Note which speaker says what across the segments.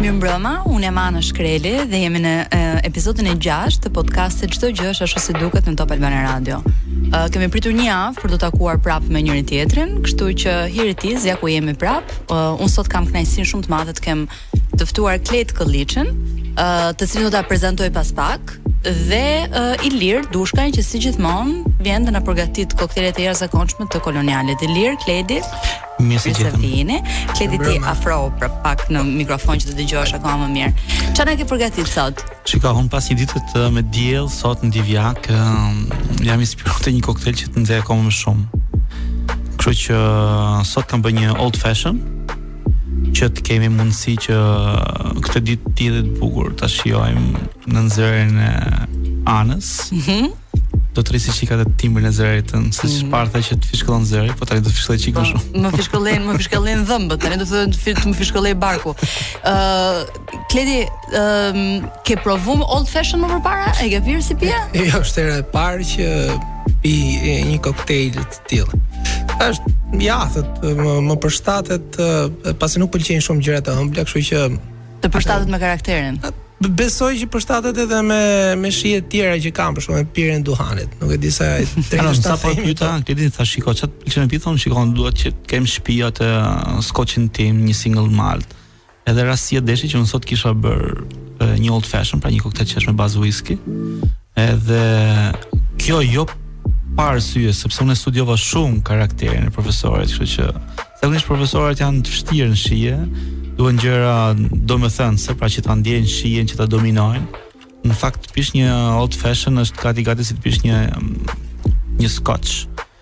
Speaker 1: Mirëmbrëma, unë jam Ana Shkreli dhe jemi në e, episodin e 6 të podcastit Çdo gjë është ashtu si duket në Top Albania Radio. E, kemi pritur një javë për të takuar prapë me njëri tjetrin, kështu që here it is, ja ku jemi prapë. E, unë sot kam kënaqësinë shumë të madhe të kem të ftuar Kled Këlliçin, e, të cilin do ta prezantoj pas pak dhe e, Ilir Dushkan që si gjithmonë vjen dhe na përgatit koktelet e jashtëzakonshme të kolonialit. Ilir, Kledi,
Speaker 2: Mirë se
Speaker 1: ju
Speaker 2: gjetëm.
Speaker 1: Mirë se Kledi ti afrohu pak në mikrofon që të dëgjohesh akoma më mirë. Ça na ke përgatit sot?
Speaker 2: Shiko, unë pas një dite me diell, sot në Divjakë, jam inspiru te një koktel që të nxeh akoma më shumë. Kështu që sot kam bërë një old fashion që të kemi mundësi që këtë ditë tjetër të bukur ta shijojmë në zërin e Anës.
Speaker 1: Mhm.
Speaker 2: Mm Do të rrisi çikë atë timbrin e zërit, se mm. ti the që të fishkëllon zëri, po tani do të fishkëllojë çik më po, shumë.
Speaker 1: Më fishkëllejnë, më fishkëllejnë dhëmbët, tani do të thotë të më fishkëllojë barku. Ë, uh, Kledi, ë, uh, ke provuar old fashion më përpara? E ke pirë si pije?
Speaker 3: Jo, ja, është hera e parë që pi një koktejl të tillë. Faktikisht, më, më përshtatet, pasi nuk pëlqej shumë gjëra të ëmbla, kështu që
Speaker 1: i përshtatet me karakterin.
Speaker 3: Besoj që përshtatet edhe me me shije të tjera që kam, për shembull pirjen e duhanit. Nuk e di sa e
Speaker 2: drejtë
Speaker 3: është ta
Speaker 2: themi. Sa
Speaker 3: e
Speaker 2: pyeta i thashë shiko ça të pëlqen më tha shiko duhet që të kem në shtëpi atë uh, skoçin tim, një single malt. Edhe rastësia deshi që unë sot kisha bërë uh, një old fashion, pra një koktel që është me bazë whisky. Edhe kjo jo pa arsye, sepse unë studiova shumë karakterin e profesorit, kështu që zakonisht profesorët janë të vështirë në shije, duan gjëra domethënëse, pra që ta ndiejnë shijen, që ta dominojnë. Në fakt të pish një old fashion është gati gati si të pish një një scotch.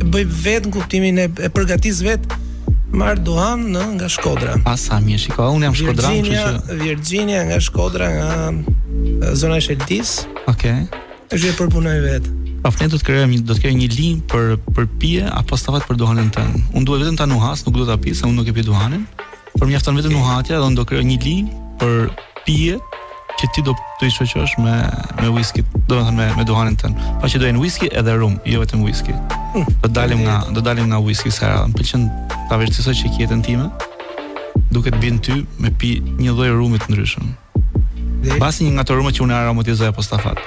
Speaker 2: e
Speaker 3: bëj vetë në kuptimin e, e përgatis vetë, marr duhan në nga Shkodra.
Speaker 2: A sa mirë, shiko, unë jam shkodran, kështu që
Speaker 3: Virginia nga Shkodra nga zona e Sheldisë. Okej.
Speaker 2: Okay.
Speaker 3: Edhe e përpunoj vetë.
Speaker 2: Po ne do të krijojmë një do të krijojmë një linjë për për pije apostafat për duhanin tënd. Unë duhet vetëm ta nuhas, nuk do ta pi se unë nuk e pi duhanin. Por mjafton vetëm nuhatja dhe unë do krijoj një linjë për pije që ti do t'i shoqërosh me me whisky, domethënë me me duhanin tënd. Po që do jenë whisky edhe rum, jo vetëm whisky. Mm. Do dalim nga do dalim nga whisky se më pëlqen ta vështirësoj çikë jetën time. Duke të bën ty me pi një lloj rumi të ndryshëm. Mbasi një nga ato rumet që unë aromatizoj apostafat,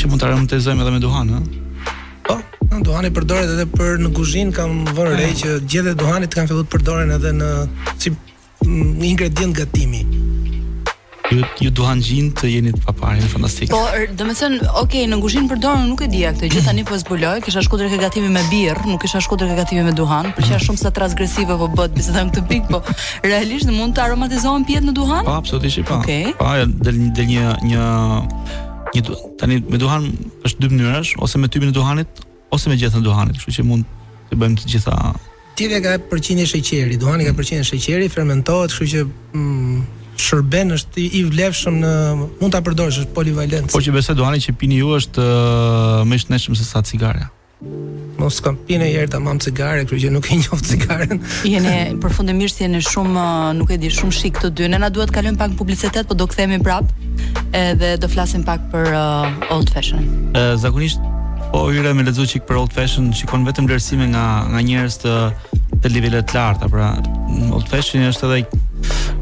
Speaker 2: që mund të aromatizojmë edhe me duhan, ha?
Speaker 3: Po, duhani përdoret edhe për në kuzhinë kam vënë re që gjethet e duhanit kanë filluar të përdoren edhe në si mm, ingredient gatimi.
Speaker 2: Ju ju duhanxhinjtë jeni të paparë, fantastik.
Speaker 1: Po, er, domethënë, ok, në kuzhinë përdoret, nuk e dija këtë gjë tani po e zbuloj, kisha shkuar tek gatimi me birrë, nuk kisha shkuar tek gatimi me duhan, por që është shumë sa transgresive po bëhet biseda në këtë pikë, po Realisht mund të aromatizohen pijet në duhan?
Speaker 2: Po, absolutisht po.
Speaker 1: Okej.
Speaker 2: Okay. Po, del del një një një tani me duhan është dy mënyrash, ose me tymin e duhanit, ose me gjethen e duhanit, kështu që mund të bëjmë të gjitha
Speaker 3: Ti ka përqindje sheqeri, duhani ka përqindje sheqeri, fermentohet, kështu që mm, shërben është i vlefshëm në mund ta përdorësh është polivalent.
Speaker 2: Po që besoj duhani që pini ju është uh, më i shnetshëm se sa cigarja.
Speaker 3: Po s'kam pi nji herë tamam cigare, kështu që nuk e njoh cigaren.
Speaker 1: Jeni përfundimisht jeni shumë uh, nuk e di shumë shik të dy. Ne na duhet të kalojmë pak në publicitet, po do kthehemi prap edhe do flasim pak për uh, old fashion.
Speaker 2: Ë uh, zakonisht po hyre me lexu çik për old fashion, shikon vetëm vlerësime nga nga njerëz të të nivelit të lartë, pra old fashion është edhe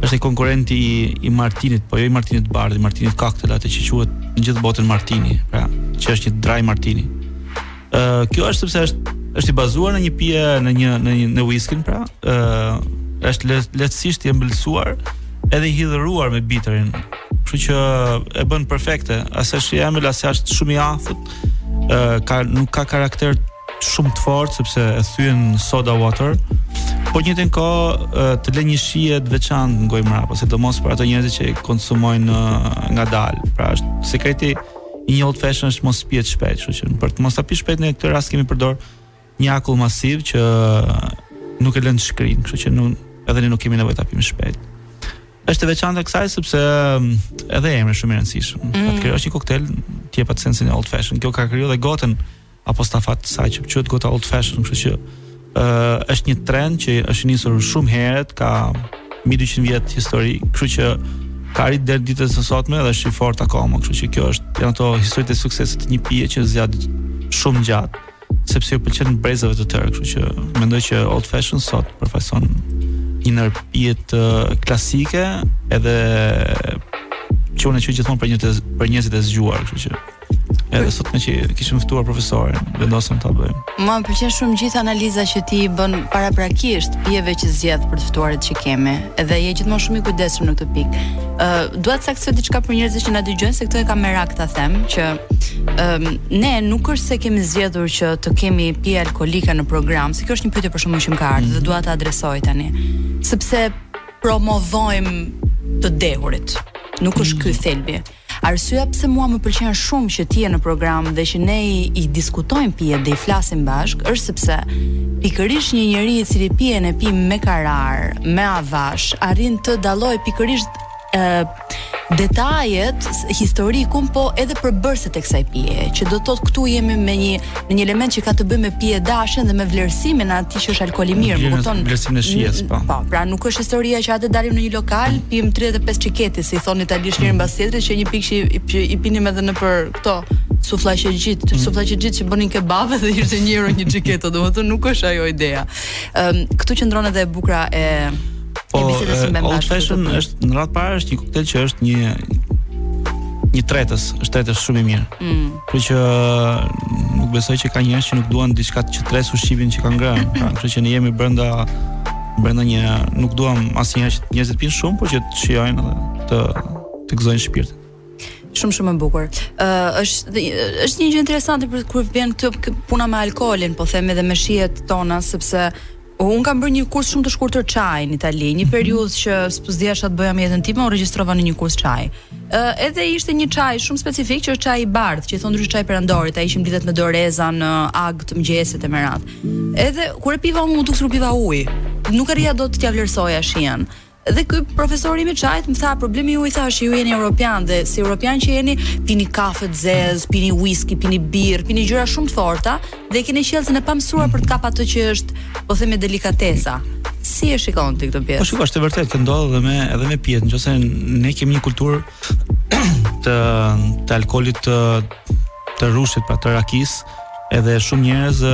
Speaker 2: është një konkurrent i i Martinit, po jo i Martinit të bardhë, i Martinit koktel atë që quhet në gjithë botën Martini, pra që është një dry Martini. Ë uh, kjo është sepse është është i bazuar në një pije në një në një në whisky pra, ë uh, është le, lehtësisht i ëmbëlsuar edhe i hidhëruar me bitërin. Kështu që e bën perfekte, as është i ëmbël, as është shumë i athët. Ë uh, ka nuk ka karakter shumë të fortë sepse e thyen soda water. Po njëjtën kohë të lë një shije të veçantë në gojë mbrapa, sidomos për ato njerëz që konsumojnë ngadalë. Pra është sekreti I një old fashion është mos pihet shpejt, kështu që për të mos ta pish shpejt në këtë rast kemi përdor një akull masiv që nuk e lënë të shkrijë, kështu që nuk edhe ne nuk kemi nevojë ta pimë shpejt. Është e veçanta e kësaj sepse mm, edhe emri është shumë i rëndësishëm. Mm. Të krijosh një koktel që jep atë sensin e old fashion. Kjo ka krijuar dhe gotën Apostafat saqë quhet gota old fashion, kështu që ë uh, është një trend që është nisur shumë herët, ka mbi 200 vjet histori, kështu që ka arrit deri ditës së sotme dhe është i fortë akoma, kështu që kjo është janë ato historitë e suksesit të një pije që zgjat shumë gjatë sepse ju pëlqen brezave të tërë, kështu që mendoj që old fashion sot përfaqëson një ndër pijet uh, klasike edhe që unë e quj gjithmonë për, një të, për njerëzit e zgjuar, kështu që Edhe sot me që kishim ftuar profesorin, vendosëm ta bëjmë.
Speaker 1: Mua më pëlqen shumë gjithë analiza që ti bën paraprakisht pijeve që zgjedh për të ftuarit që kemi. Edhe je gjithmonë shumë i kujdesshëm në këtë pikë. Ë, uh, dua të theksoj diçka për njerëzit që na dëgjojnë se këtë e kam merak ta them që ë um, ne nuk është se kemi zgjedhur që të kemi pije alkolike në program, se kjo është një pyetje për shembull që më ka ardhur mm. dhe dua ta adresoj tani. Sepse promovojmë të dehurit. Nuk është ky thelbi. Mm Arsyeja pse mua më pëlqen shumë që ti je në program dhe që ne i, i diskutojmë pijet dhe i flasim bashkë është sepse pikërisht një njeri i cili pijen e pi me karar, me avash, arrin të dallojë pikërisht ë detajet, historikun, po edhe përbërësit e kësaj pije, që do të thotë këtu jemi me një në një element që ka të bëjë me pijedashjen dhe me vlerësimin e atij që është alkool i mirë,
Speaker 2: më kupton? Vlerësimin e shijes, po.
Speaker 1: Po, pra nuk është historia që të dalim në një lokal, pim 35 çiketi, si thonë italianisht njëri mbas tjetrit që një pikë që i, që i pinim edhe nëpër këto suflaqexhinjtë, mm. suflaqexhinjtë që bënin kebabe dhe ishte 1 euro një çiketo, domethënë nuk është ajo ideja. Ëm um, këtu qëndron edhe e bukura e
Speaker 2: Po, Old Fashion është në radhë parë është një koktej që është një një tretës, është tretës shumë i mirë. Mm. Kështu që nuk besoj që ka njerëz që nuk duan diçka që tret ushqimin që kanë ngrënë. Pra, kështu që ne jemi brenda brenda një nuk duam asnjëherë që njerëzit të pinë shumë, por që të shijojnë edhe të të gëzojnë shpirtin.
Speaker 1: Shumë shumë e bukur. Ë uh, është është një gjë interesante për kur vjen kjo puna me alkoolin, po them edhe me shijet tona sepse Unë kam bërë një kurs shumë të shkurtër çaji në Itali, një mhm. periudhë që s'po dija çfarë të bëja me jetën time, u regjistrova në një kurs çaji. Ë edhe ishte një çaj shumë specifik që është çaji i bardhë, që i thonë ndryshe çaji i perandorit, ai që mblidhet me doreza në ag të mëngjesit e me radhë. Edhe kur e piva unë m'u duk sikur piva ujë. Nuk arrija dot t'ia vlerësoja shijen. Dhe ky profesori i çajit më tha problemi juaj tha është që ju jeni europian dhe si europian që jeni pini kafe të zezë, pini whisky, pini birrë, pini gjëra shumë të forta dhe keni qiellzën e pamësuar për të kapur atë që është, po themi delikatesa. Si e shikon ti këtë pjesë?
Speaker 2: Po shiko, është e vërtetë që ndodh edhe me edhe me pijet, nëse ne kemi një kulturë të të alkoolit të të rushit pra të rakisë edhe shumë njerëz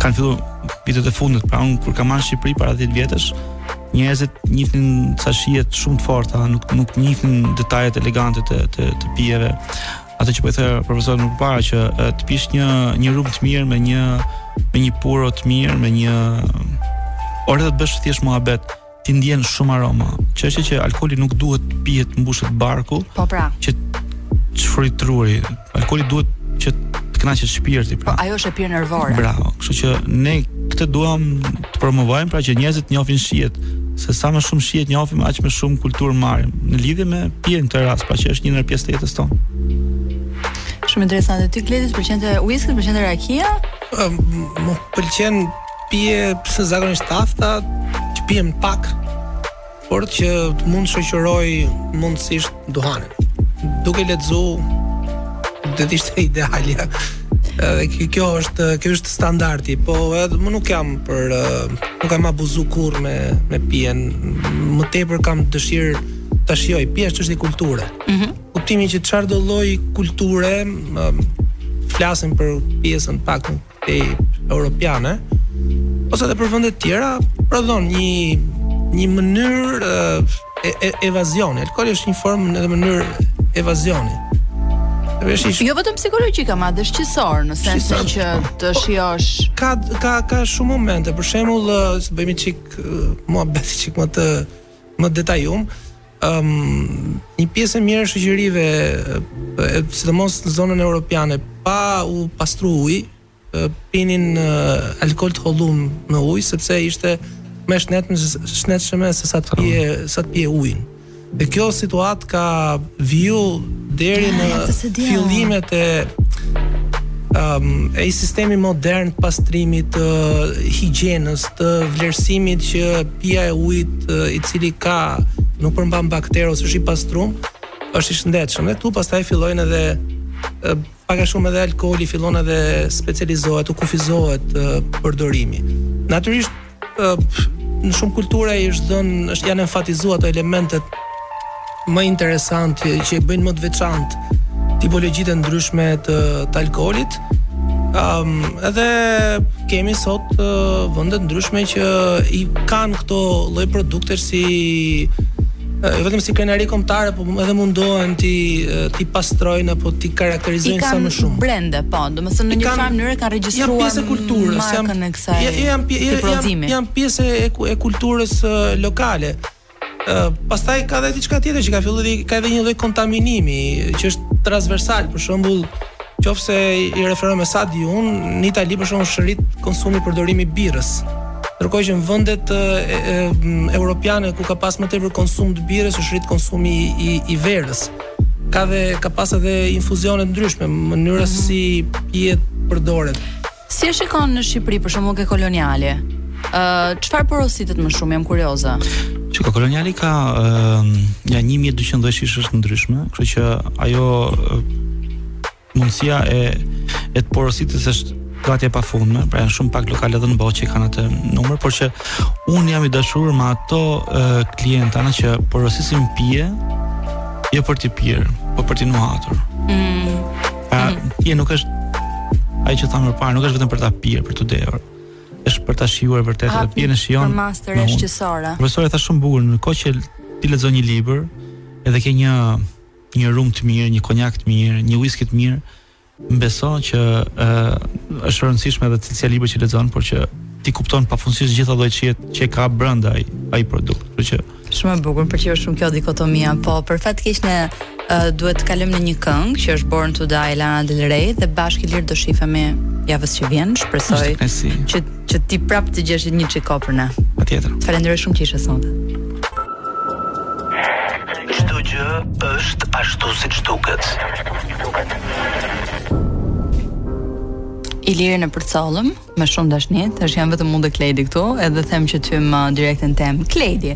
Speaker 2: kanë filluar vitet e fundit pra unë kur kam ardhur në Shqipëri para 10 vjetësh njerëzit njihnin ca shije shumë të forta nuk nuk njihnin detajet elegante të të, të pijeve atë që po e the profesor më parë që të pish një një rum të mirë me një me një puro të mirë me një orë të bësh thjesht muhabet ti ndjen shumë aroma. Se s'është që alkooli nuk duhet të pihet të mbushet barku.
Speaker 1: Po pra.
Speaker 2: Që të shfryjë truri. Alkooli duhet që të kënaqet shpirti. Pra.
Speaker 1: Po ajo është e pirë nervore.
Speaker 2: Bravo. Kështu që ne këtë duam të promovojmë pra që njerëzit të njohin shijet se sa më shumë shije të njofim aq më shumë kulturë marrim në lidhje me pijen në këtë rast, pra që është një ndër pjesët e jetës tonë.
Speaker 1: Shumë interesante ti Gledis, pëlqen whisky, të pëlqen rakia?
Speaker 3: Më pëlqen Pije pi zakonisht të forta, që pihen pak, por që të mund të shoqëroj mundësisht duhanin. Duke lexuar do të ishte idealja. Edhe kjo, kjo është kjo është standardi, po edhe ëm nuk jam për nuk kam abuzu kurr me me pijen. Më tepër kam dëshirë ta shijoj. Pija është çështje kulture. Mhm. Mm Në kuptimin që çfarëdo lloj kulture flasim për pjesën pak Ej, europiane, ose edhe për vende të tjera, prodhon një një mënyrë e, e, evazioni. Alkooli është një formë edhe mënyrë evazioni.
Speaker 1: Jo vetëm psikologjik, ama dhe shqisor, në sensin që të shijosh.
Speaker 3: Ka ka ka shumë momente, për shembull, të bëjmë çik muhabet çik më të detajum. Ëm një pjesë e mirë e shoqërive, sidomos në zonën europiane, pa u pastruar uji, pinin alkool të hollum me ujë sepse ishte më shëndetshme se shëndetshme se sa të pije sa të pije ujin. Dhe kjo situatë ka viju deri në fillimet e um, e sistemit modern të pastrimit të higjienës të vlerësimit që Pija e ujit i cili ka nuk përmban bakterë ose është i pastrum, është i shëndetshëm. Dhe këtu pastaj fillojnë edhe pak a shumë edhe alkooli fillon edhe specializohet, u kufizohet përdorimi. Natyrisht në shumë kultura i është dhënë, është janë enfatizuar ato elementet më interesante që e bëjnë më të veçantë tipologjitë e ndryshme të, të alkoolit. Um, edhe kemi sot uh, vende ndryshme që i kanë këto lloj produkte si uh, jo vetëm si krenari kombëtare, por edhe mundohen t'i uh, t'i pastrojnë apo t'i karakterizojnë sa më shumë.
Speaker 1: Brende, po, domethënë në një farë mënyrë kanë regjistruar
Speaker 3: janë pjesë e kulturës,
Speaker 1: janë e kësaj.
Speaker 3: Janë janë janë pjesë e, e kulturës uh, lokale. pastaj ka edhe diçka tjetër që ka filluar dhe ka edhe një lloj kontaminimi që është transversal, për shembull, qoftë se i referohem me sa di un, në Itali për shembull është rrit konsumi, përdorimi i birrës. Ndërkohë që në vendet e, e, europiane ku ka pas më tepër konsum të birrës, është rrit konsumi i i verës. Ka dhe ka pas edhe infuzione të ndryshme, mënyra se si pihet përdoret.
Speaker 1: Si e shikon në Shqipëri për shembull ke koloniali? Ë, çfarë porositet më shumë? Jam kurioze.
Speaker 2: Shiko, koloniali ka uh, nja 1200 lloje shishesh të ndryshme, kështu që ajo uh, mundësia e e të porositurës është gati e pafundme, pra janë shumë pak lokale edhe në botë që kanë atë numër, por që un jam i dashuruar me ato uh, klientat që porosisin pije jo për t'i pirë, por për t'i nuhatur.
Speaker 1: Mm.
Speaker 2: Pra, mm -hmm. pija nuk është ajo që thamë më parë, nuk është vetëm për ta pirë, për t'u dehur. Është për ta shijuar vërtet, të pije në shijon.
Speaker 1: Për
Speaker 2: mua
Speaker 1: pastaj
Speaker 2: është
Speaker 1: shqisore.
Speaker 2: Profesori tha shumë bukur, në kohë që ti lexon një libër, edhe ke një një rum të mirë, një konjak të mirë, një whisky të mirë, më beso që ë uh, është rëndësishme edhe cilësia e librit që lexon, por që ti kupton pafundësisht gjithë ato që që ka brenda ai ai produkt, kështu që
Speaker 1: Shumë e bukur, më pëlqeu shumë kjo dikotomia. Po për fat keq ne uh, duhet të kalojmë në një këngë që është Born to Die Lana Del Rey dhe bashkë Ilir do shifemi javës që vjen, shpresoj që që ti prap të gjesh një çik kohë për ne.
Speaker 2: Patjetër.
Speaker 1: Falenderoj shumë që ishe sonte.
Speaker 4: Çdo gjë është ashtu siç duket.
Speaker 1: Ilirin e përcollëm. me shumë dashni, tash jam vetëm unë dhe Kledi këtu, edhe them që ty më direkt në temë. Kledi.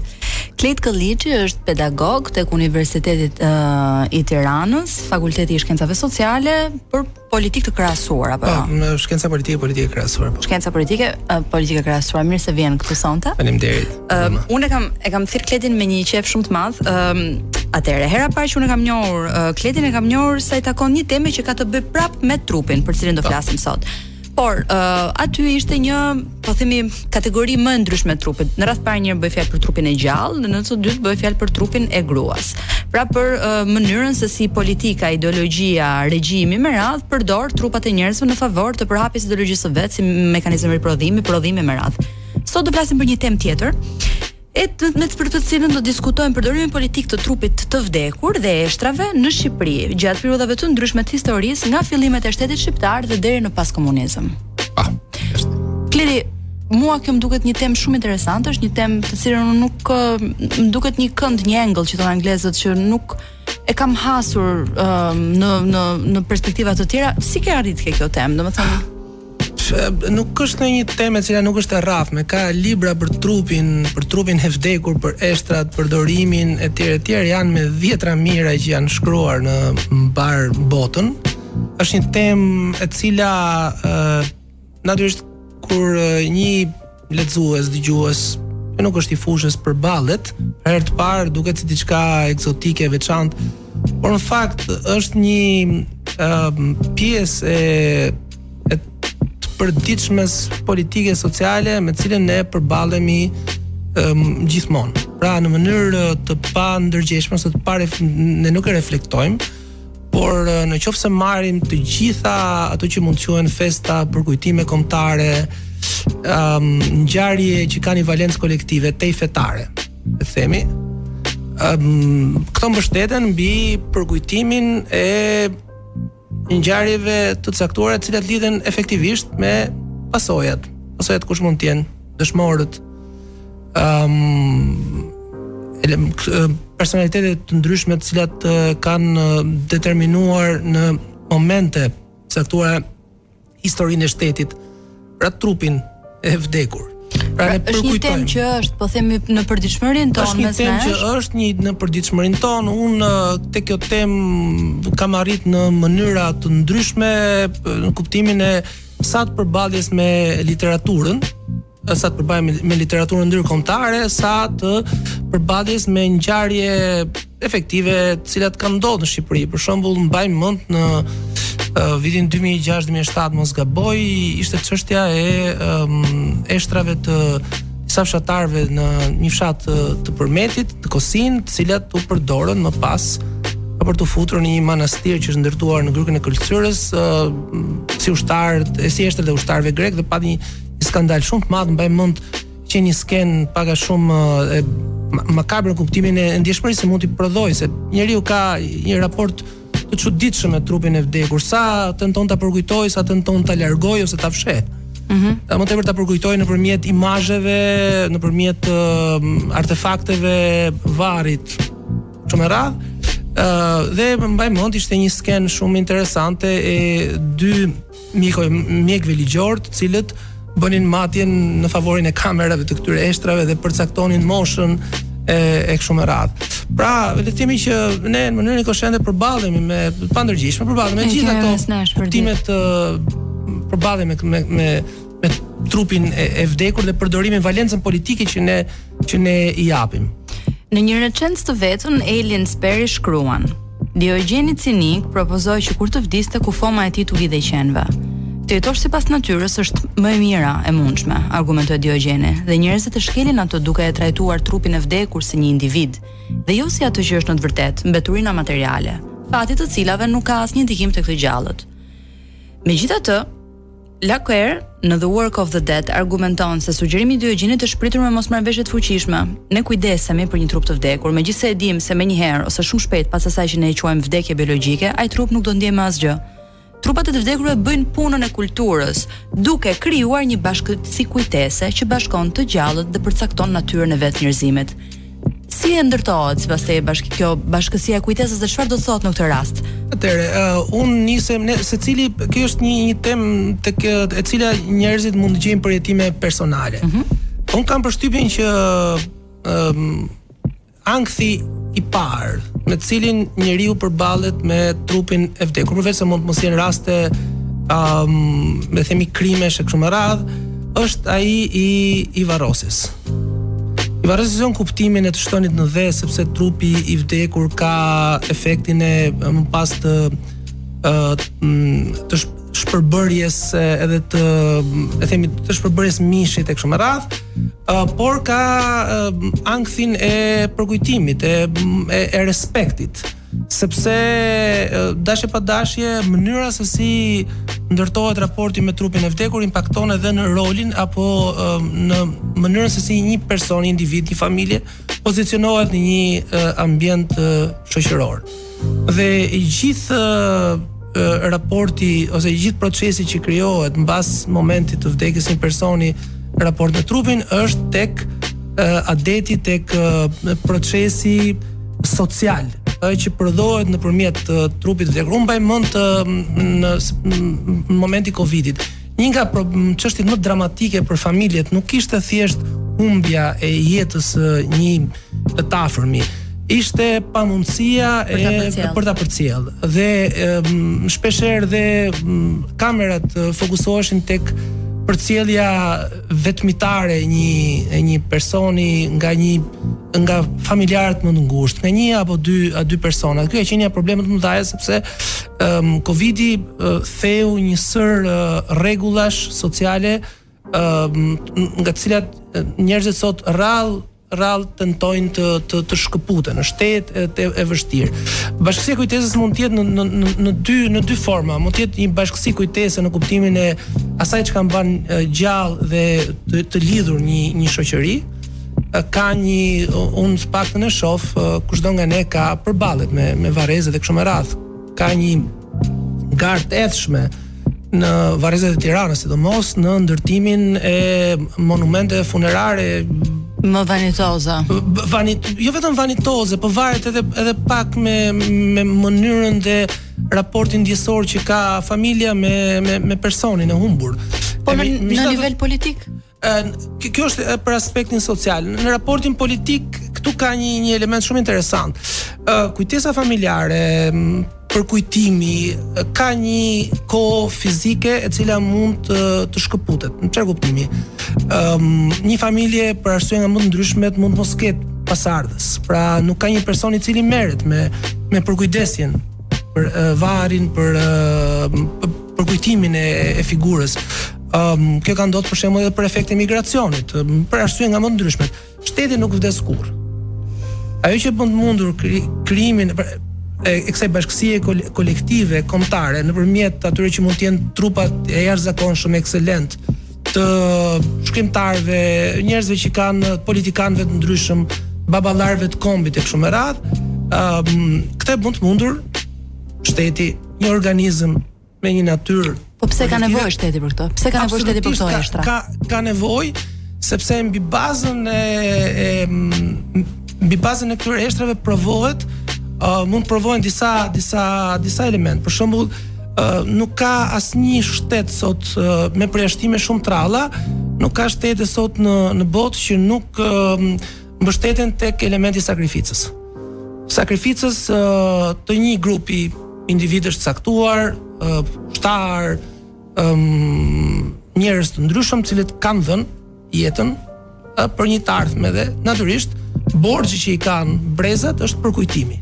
Speaker 1: Kled Këlliçi është pedagog tek Universiteti uh, i Tiranës, Fakulteti i Shkencave Sociale për politikë të krahasuar apo?
Speaker 3: Po, në shkenca politike, politikë e krahasuar. Po.
Speaker 1: Shkenca politike, uh, politikë e krahasuar. Mirë se vjen këtu sonte.
Speaker 3: Faleminderit.
Speaker 1: Uh, unë kam e kam thirr Kledin me një qejf shumë të madh. Ëm uh, Atëherë, hera e parë që unë kam njohur uh, Kledin e kam njohur sa i takon një teme që ka të bëjë prapë me trupin, për cilin do po. flasim sot. Por uh, aty ishte një, po themi, kategori më e ndryshme e trupit. Në radh parë njëherë bëhej fjalë për trupin e gjallë, në radhë të dytë bëhej fjalë për trupin e gruas. Pra për uh, mënyrën se si politika, ideologjia, regjimi me radh përdor trupat e njerëzve në favor të përhapjes së ideologjisë së vet si mekanizëm riprodhimi, prodhimi me radh. Sot do flasim për një temë tjetër, e temat për të cilën do të diskutojmë përdorimin politik të trupit të vdekur dhe eshtrave në Shqipëri, gjatë periudhave të ndryshme të historisë, nga fillimet e shtetit shqiptar dhe deri në paskomunizëm.
Speaker 3: Ah,
Speaker 1: Kledi, mua kjo më duket një temë shumë interesante, është një temë të cilën unë nuk më duket një kënd, një angle që thonë anglezët që nuk e kam hasur uh, në në në perspektiva të tjera, si ke arrit ke kjo temë? Domethënë
Speaker 3: nuk është në një temë e cila nuk është e rrahme, ka libra për trupin, për trupin e vdekur, për eshtrat, përdorimin e tjerë e tjerë janë me dhjetra mijëra që janë shkruar në mbar botën. Është një temë e cila ë natyrisht kur një lexues, dëgjues, që nuk është i fushës përballet për herë të parë duket si diçka ekzotike e veçantë, por në fakt është një uh, pjesë e e të përditshmes politike sociale me të cilën ne përballemi um, gjithmonë. Pra në mënyrë të pandërgjegjshme ose të pa ne nuk e reflektojmë, Por në qoftë se marrim të gjitha ato që mund të quhen festa, përkujtime kombëtare, ëm um, ngjarje që kanë një valencë kolektive tej fetare, e themi, ëm um, këto mbështeten mbi përkujtimin e ngjarjeve të caktuara, të cilat lidhen efektivisht me pasojat, pasojat kush mund të jenë dëshmorët ëm um, personalitete të ndryshme të cilat uh, kanë determinuar në momente caktuara historinë e shtetit pra trupin e vdekur Pra, pra
Speaker 1: është një temë që është, po themi në përditshmërinë tonë mes nesh.
Speaker 3: Është një temë që është një në përditshmërinë tonë. Unë te kjo temë kam arrit në mënyra të ndryshme në kuptimin e Sa të përballjes me literaturën, sa të përballjes me, me literaturën ndërkombëtare, sa të përballjes me ngjarje efektive të cilat kanë ndodhur në Shqipëri. Për shembull, mbaj mend në uh, vitin 2006-2007 mos gaboj, ishte çështja e um, eshtrave të disa fshatarëve në një fshat të, të Përmetit, te Kosinë, të cilat u përdorën më pas për t'u futur në një manastir që është ndërtuar në grykën e Këlcyrës, si ushtarët, e si eshtra të ushtarëve grekë dhe pati një, një skandal shumë të madh, mbaj mend që një skenë pak a shumë e makabër në kuptimin e ndjeshmërisë se mund të prodhojë se njeriu ka një raport të çuditshëm me trupin e vdekur, sa tenton ta përkujtojë, sa tenton ta largojë ose ta fshehë. Ëh. Mm -hmm. Më tepër ta përkujtojë nëpërmjet imazheve, nëpërmjet uh, artefakteve varrit. Kështu me radhë. Ëh, uh, dhe mbaj mend ishte një skenë shumë interesante e dy mjekoj mjekëve ligjorë të cilët bënin matjen në favorin e kamerave të këtyre eshtrave dhe përcaktonin moshën e e kështu me radhë. Pra, le të themi që ne në mënyrë inkoshiente përballemi me të pandërgjeshme, përballemi me gjithë ato kuptimet të përballemi me me me trupin e, e vdekur dhe përdorimin e valencën politike që ne që ne i japim.
Speaker 1: Në një recensë të vetën Alien Sperry shkruan: Diogjeni cinik propozoi që kur të vdiste kufoma e tij t'u hidhej qenve. Të jetosh sipas natyrës është më e mira e mundshme, argumentoi Diogjeni, dhe njerëzit e shkelin atë duke e trajtuar trupin e vdekur si një individ, dhe jo si atë që është në të vërtetë, mbeturina materiale, fati i të cilave nuk ka asnjë ndikim tek të gjallët. Megjithatë, Laqueur në The Work of the Dead argumenton se sugjerimi i Diogjenit është pritur me mosmarrëveshje të fuqishme. Ne kujdesemi për një trup të vdekur, megjithëse e dimë se menjëherë ose shumë shpejt pas asaj që ne e quajmë vdekje biologjike, ai trup nuk do ndjejë më asgjë. Trupat e të vdekurve bëjnë punën e kulturës, duke krijuar një bashkësi kujtese që bashkon të gjallët dhe përcakton natyrën e vetë njerëzimit. Si e ndërtohet sipas teje bashk kjo bashkësia e kujtesës dhe çfarë do të thotë në këtë rast?
Speaker 3: Atëherë, uh, unë nisem ne secili kjo është një një temë tek e cila njerëzit mund të gjejnë përjetime personale. Mm -hmm. Unë kam përshtypjen që um, ankthi i parë me të cilin njeriu përballet me trupin e vdekur, përveç se mund të mos jenë raste um, me themi krimesh e kështu me radhë, është ai i i varrosjes. I varrosjes në kuptimin e të shtënit në dhe sepse trupi i vdekur ka efektin e më pas të të shpërbërjes edhe të themi të shpërbërjes mishit e kështu me radhë, por ka ankthin e përkujtimit, e e, e respektit. Sepse dashje pa dashje, mënyra se si ndërtohet raporti me trupin e vdekur impakton edhe në rolin apo në mënyrën se si një person, një individ, një familje pozicionohet në një ambient shoqëror. Dhe i gjithë raporti ose i gjithë procesi që krijohet mbas momentit të vdekjes së një personi në raport me trupin është tek adeti tek procesi social, ajo që prodhohet nëpërmjet trupit të vdekur. Unë mbaj mend të në, në momentin e Covidit. Një nga çështjet më dramatike për familjet nuk ishte thjesht humbja e jetës së një të afërmi ishte pamundësia e për ta përcjellë. Dhe um, shpesh herë dhe um, kamerat fokusoheshin tek përcjellja vetmitare e një e një personi nga një nga familjarët më të ngushtë, nga një apo dy a dy persona. Kjo ka qenë nga problemet e mëdha sepse um, Covidi uh, theu një sërë uh, rregullash sociale um, nga të cilat njerëzit sot rrallë rrallë tentojnë të të të shkëputen. Është tejet e, e vështirë. Bashkësia e kujtesës mund të jetë në në në në dy në dy forma. Mund të jetë një bashkësi kujtese në kuptimin e asaj çka mban gjallë dhe të, të lidhur një një shoqëri ka një unë të paktën e shoh kushdo nga ne ka përballet me me varreza dhe kështu me radhë ka një garë të ethshme në varrezat e Tiranës, sidomos në ndërtimin e monumenteve funerare
Speaker 1: më
Speaker 3: vanitoze. Vanit, jo vetëm vanitoze, po varet edhe edhe pak me me mënyrën dhe raportin ndjesor që ka familja me me me personin e humbur.
Speaker 1: Po në, në nivel politik?
Speaker 3: kjo është për aspektin social. Në raportin politik këtu ka një një element shumë interesant. Ë uh, kujtesa familjare, përkujtimi ka një kohë fizike e cila mund të të shkëputet. Në çfarë kuptimi? Ëm um, një familje për arsye nga më të ndryshmet mund të mos ketë pasardhës. Pra nuk ka një person i cili merret me me përkujdesjen për uh, varrin, për uh, përkujtimin e, e figurës. Um, kjo ka ndodhur për shembull edhe për efektin e migracionit, për arsye nga më të ndryshme. Shteti nuk vdes kurrë. Ajo që bën të mundur kri, krijimin e, e kësaj bashkësie kolektive kombëtare nëpërmjet atyre që mund të jenë trupat e jashtëzakonshëm, ekselent të shkrimtarëve, njerëzve që kanë politikanëve të ndryshëm, baballarëve të kombit e kështu me radhë, ëm um, këtë bën të mundur shteti një organizëm me një natyrë.
Speaker 1: Po pse ka nevojë shteti për këtë? Pse ka nevojë shteti për këto eshtra?
Speaker 3: Ka ka nevojë sepse mbi bazën e, e mbi bazën e këtyre eshtrave provohet uh, mund të provohen disa disa disa elementë. Për shembull, uh, nuk ka asnjë shtet sot uh, me përjashtime shumë të rralla, nuk ka shtete sot në në botë që nuk uh, mbështeten tek elementi i sakrificës. Sakrificës të një grupi individësh të caktuar, ushtarë, njerëz të ndryshëm të cilët kanë dhënë jetën për një të ardhme dhe natyrisht borxhi që i kanë brezat është përkujtimi.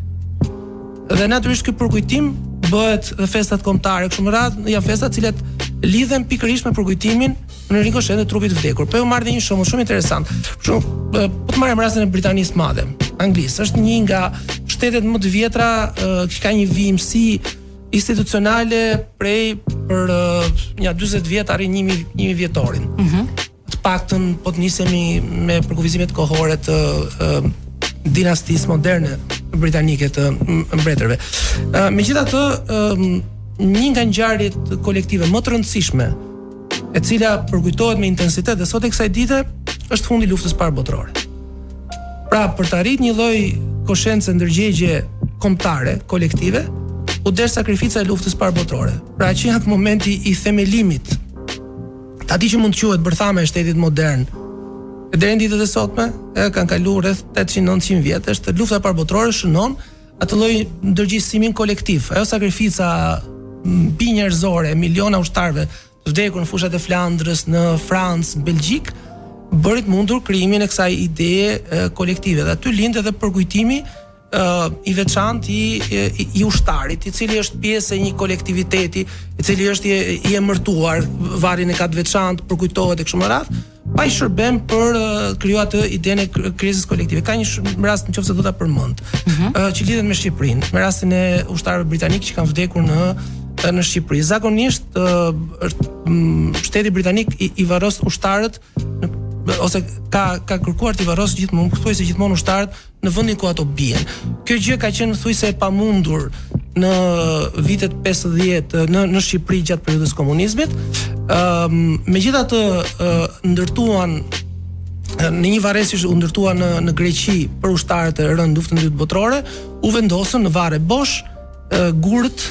Speaker 3: Dhe natyrisht ky përkujtim bëhet dhe festat kombëtare kështu me radhë, janë festa të cilat lidhen pikërisht me përkujtimin në rikoshetin e trupit të vdekur. Po ju marr dhe një shembull shumë interesant. Për shembull, po të marrim rastin e Britanisë së Madhe, Anglisë. Është një nga shtetet më të vjetra që ka një vijimësi institucionale prej për një 40 vjet arrin 1000 1000 vjetorin. Ëh. Mm -hmm. Të paktën po të nisemi me përkufizimet kohore të dinastisë moderne britanike të mbretërve. Megjithatë, një nga ngjarjet kolektive më të rëndësishme e cila përkujtohet me intensitet dhe sot e kësaj dite, është fundi i luftës së parë botërore. Pra, për të arritur një lloj koshence ndërgjegje kombëtare, kolektive, u desh sakrifica e luftës së parë botërore. Pra, që nga momenti i themelimit të atij që mund të quhet bërthama e shtetit modern. E deri në ditët e sotme, e kanë kaluar rreth 800-900 vjet, është lufta e parë botërore shënon Atë lloj ndërgjegjësimin kolektiv, ajo sakrifica mbinjerëzore e miliona ushtarëve të vdekur në fushat e Flandrës, në Francë, në Belgjikë, bëri të mundur krijimin e kësaj ideje kolektive. Dhe aty lind edhe përkujtimi uh, i veçantë i, i, i ushtarit, i cili është pjesë e një kolektiviteti, i cili është i, i emërtuar, varrin e ka të veçantë, përkujtohet e kështu me radhë, pa i shërben për uh, krijuar atë idenë e krizës kolektive. Ka një rast, qoftë se do ta përmend, mm -hmm. uh, që lidhet me Shqipërinë, me rastin e ushtarëve britanikë që kanë vdekur në në Shqipëri. Zakonisht uh, është um, shteti britanik i, i varros ushtarët në, ose ka ka kërkuar t'i varrosë gjithmonë, pothuajse gjithmonë ushtarët në vendin ku ato bien. Kjo gjë ka qenë thuajse e pamundur në vitet 50 në në Shqipëri gjatë periudhës komunizmit. Ëm um, megjithatë ndërtuan, në një varrezë që u ndërtua në në Greqi për ushtarët e rënë luftën e dytë botërore, u vendosën në varre bosh gurët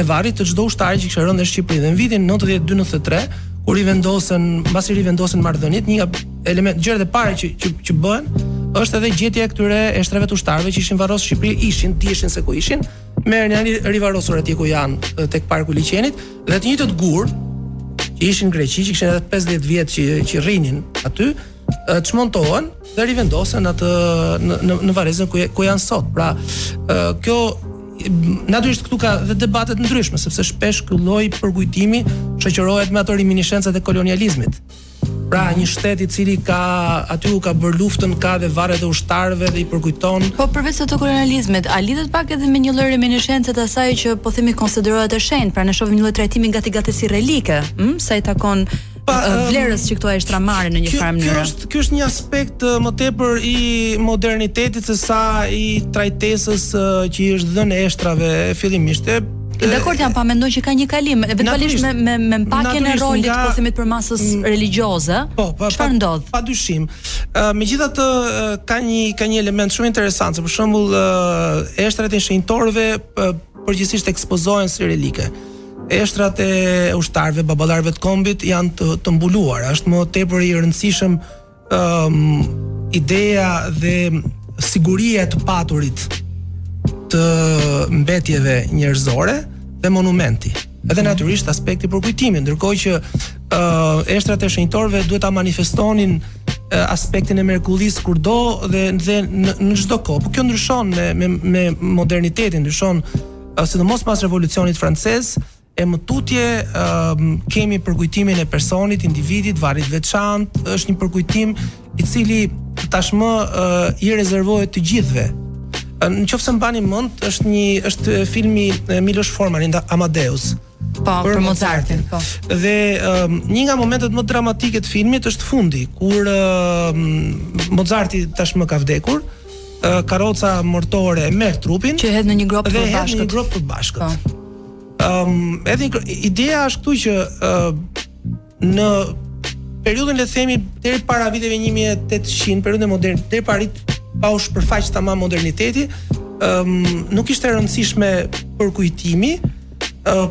Speaker 3: e varrit të çdo ushtari që kishte rënë në Shqipëri. Dhe në vitin 92-93, kur rivendosen, mbasi rivendosen marrëdhëniet, një ndër gjërat e para që që, që bëhen është edhe gjetja e këtyre eshtrave të ushtarëve që ishin varros në Shqipëri, ishin, diheshin se ku ishin, merren, janë rivarrosur atje ku janë tek parku i liqenit dhe të njëjtët gurë që ishin në Greqi që kishin edhe 50 vjet që që rrinin aty çmontohen dhe rivendosen në atë në në varrezën ku ku janë sot. Pra, ë kjo natyrisht këtu ka dhe debate të ndryshme sepse shpesh ky lloj përkujtimi shoqërohet me ato reminishencat e kolonializmit. Pra një shtet i cili ka aty u ka bërë luftën, ka dhe varret e ushtarëve dhe i përkujton.
Speaker 1: Po përveçse të kolonializmit, a lidhet pak edhe me një lloj reminishence të asaj që po themi konsiderohet e shenjtë, pra ne shohim një lloj trajtimi gati gati si relike, hm, sa i takon
Speaker 3: pa uh,
Speaker 1: vlerës që këto eshtra marrin në një farë mënyrë.
Speaker 3: Ky është ky është një aspekt uh, më tepër i modernitetit se sa i trajtesës uh, që i është dhënë eshtrave fillimisht. E
Speaker 1: Dakord jam, po mendon që ka një kalim, eventualisht me me me pakjen e rolit
Speaker 3: nga...
Speaker 1: po themi të përmasës mm. religjioze.
Speaker 3: Po, pa,
Speaker 1: çfarë ndodh?
Speaker 3: Pa dyshim. Uh, Megjithatë uh, ka një ka një element shumë interesant, se për shembull uh, eshtrat e shenjtorëve uh, Përgjithësisht ekspozohen si relike. Eshtrat e ushtarëve, baballarëve të kombit janë të, të mbuluara. Është më tepër i rëndësishëm um, ideja dhe siguria e të paturit të mbetjeve njerëzore dhe monumenti. Edhe natyrisht aspekti i përkujtimit, ndërkohë që ë uh, eshtrat e shenjtorëve duhet ta manifestonin aspektin e mrekullisë kurdo dhe dhe në çdo kohë. Po kjo ndryshon me me me modernitetin, ndryshon sidomos pas revolucionit francez e më tutje um, kemi përkujtimin e personit, individit, varrit të veçantë, është një përkujtim i cili tashmë uh, i rezervohet të gjithëve. Në qoftë se mbani mend, është, një, është filmi i Milosh Formanit, Amadeus.
Speaker 1: Po, për, për Mozartin, po.
Speaker 3: Dhe um, një nga momentet më dramatike të filmit është fundi, kur uh, Mozarti tashmë ka vdekur, uh, karoca mortore e merr trupin,
Speaker 1: e hedh në një gropë të përbashkët.
Speaker 3: Dhe
Speaker 1: e
Speaker 3: hedh në një gropë të përbashkët.
Speaker 1: Po.
Speaker 3: Um, edhe ideja është këtu që uh, në periudhën le të themi deri para viteve 1800, periudhën moderne, deri para rit pa u shpërfaq tamam moderniteti, ëm um, nuk ishte e rëndësishme përkujtimi, ë uh,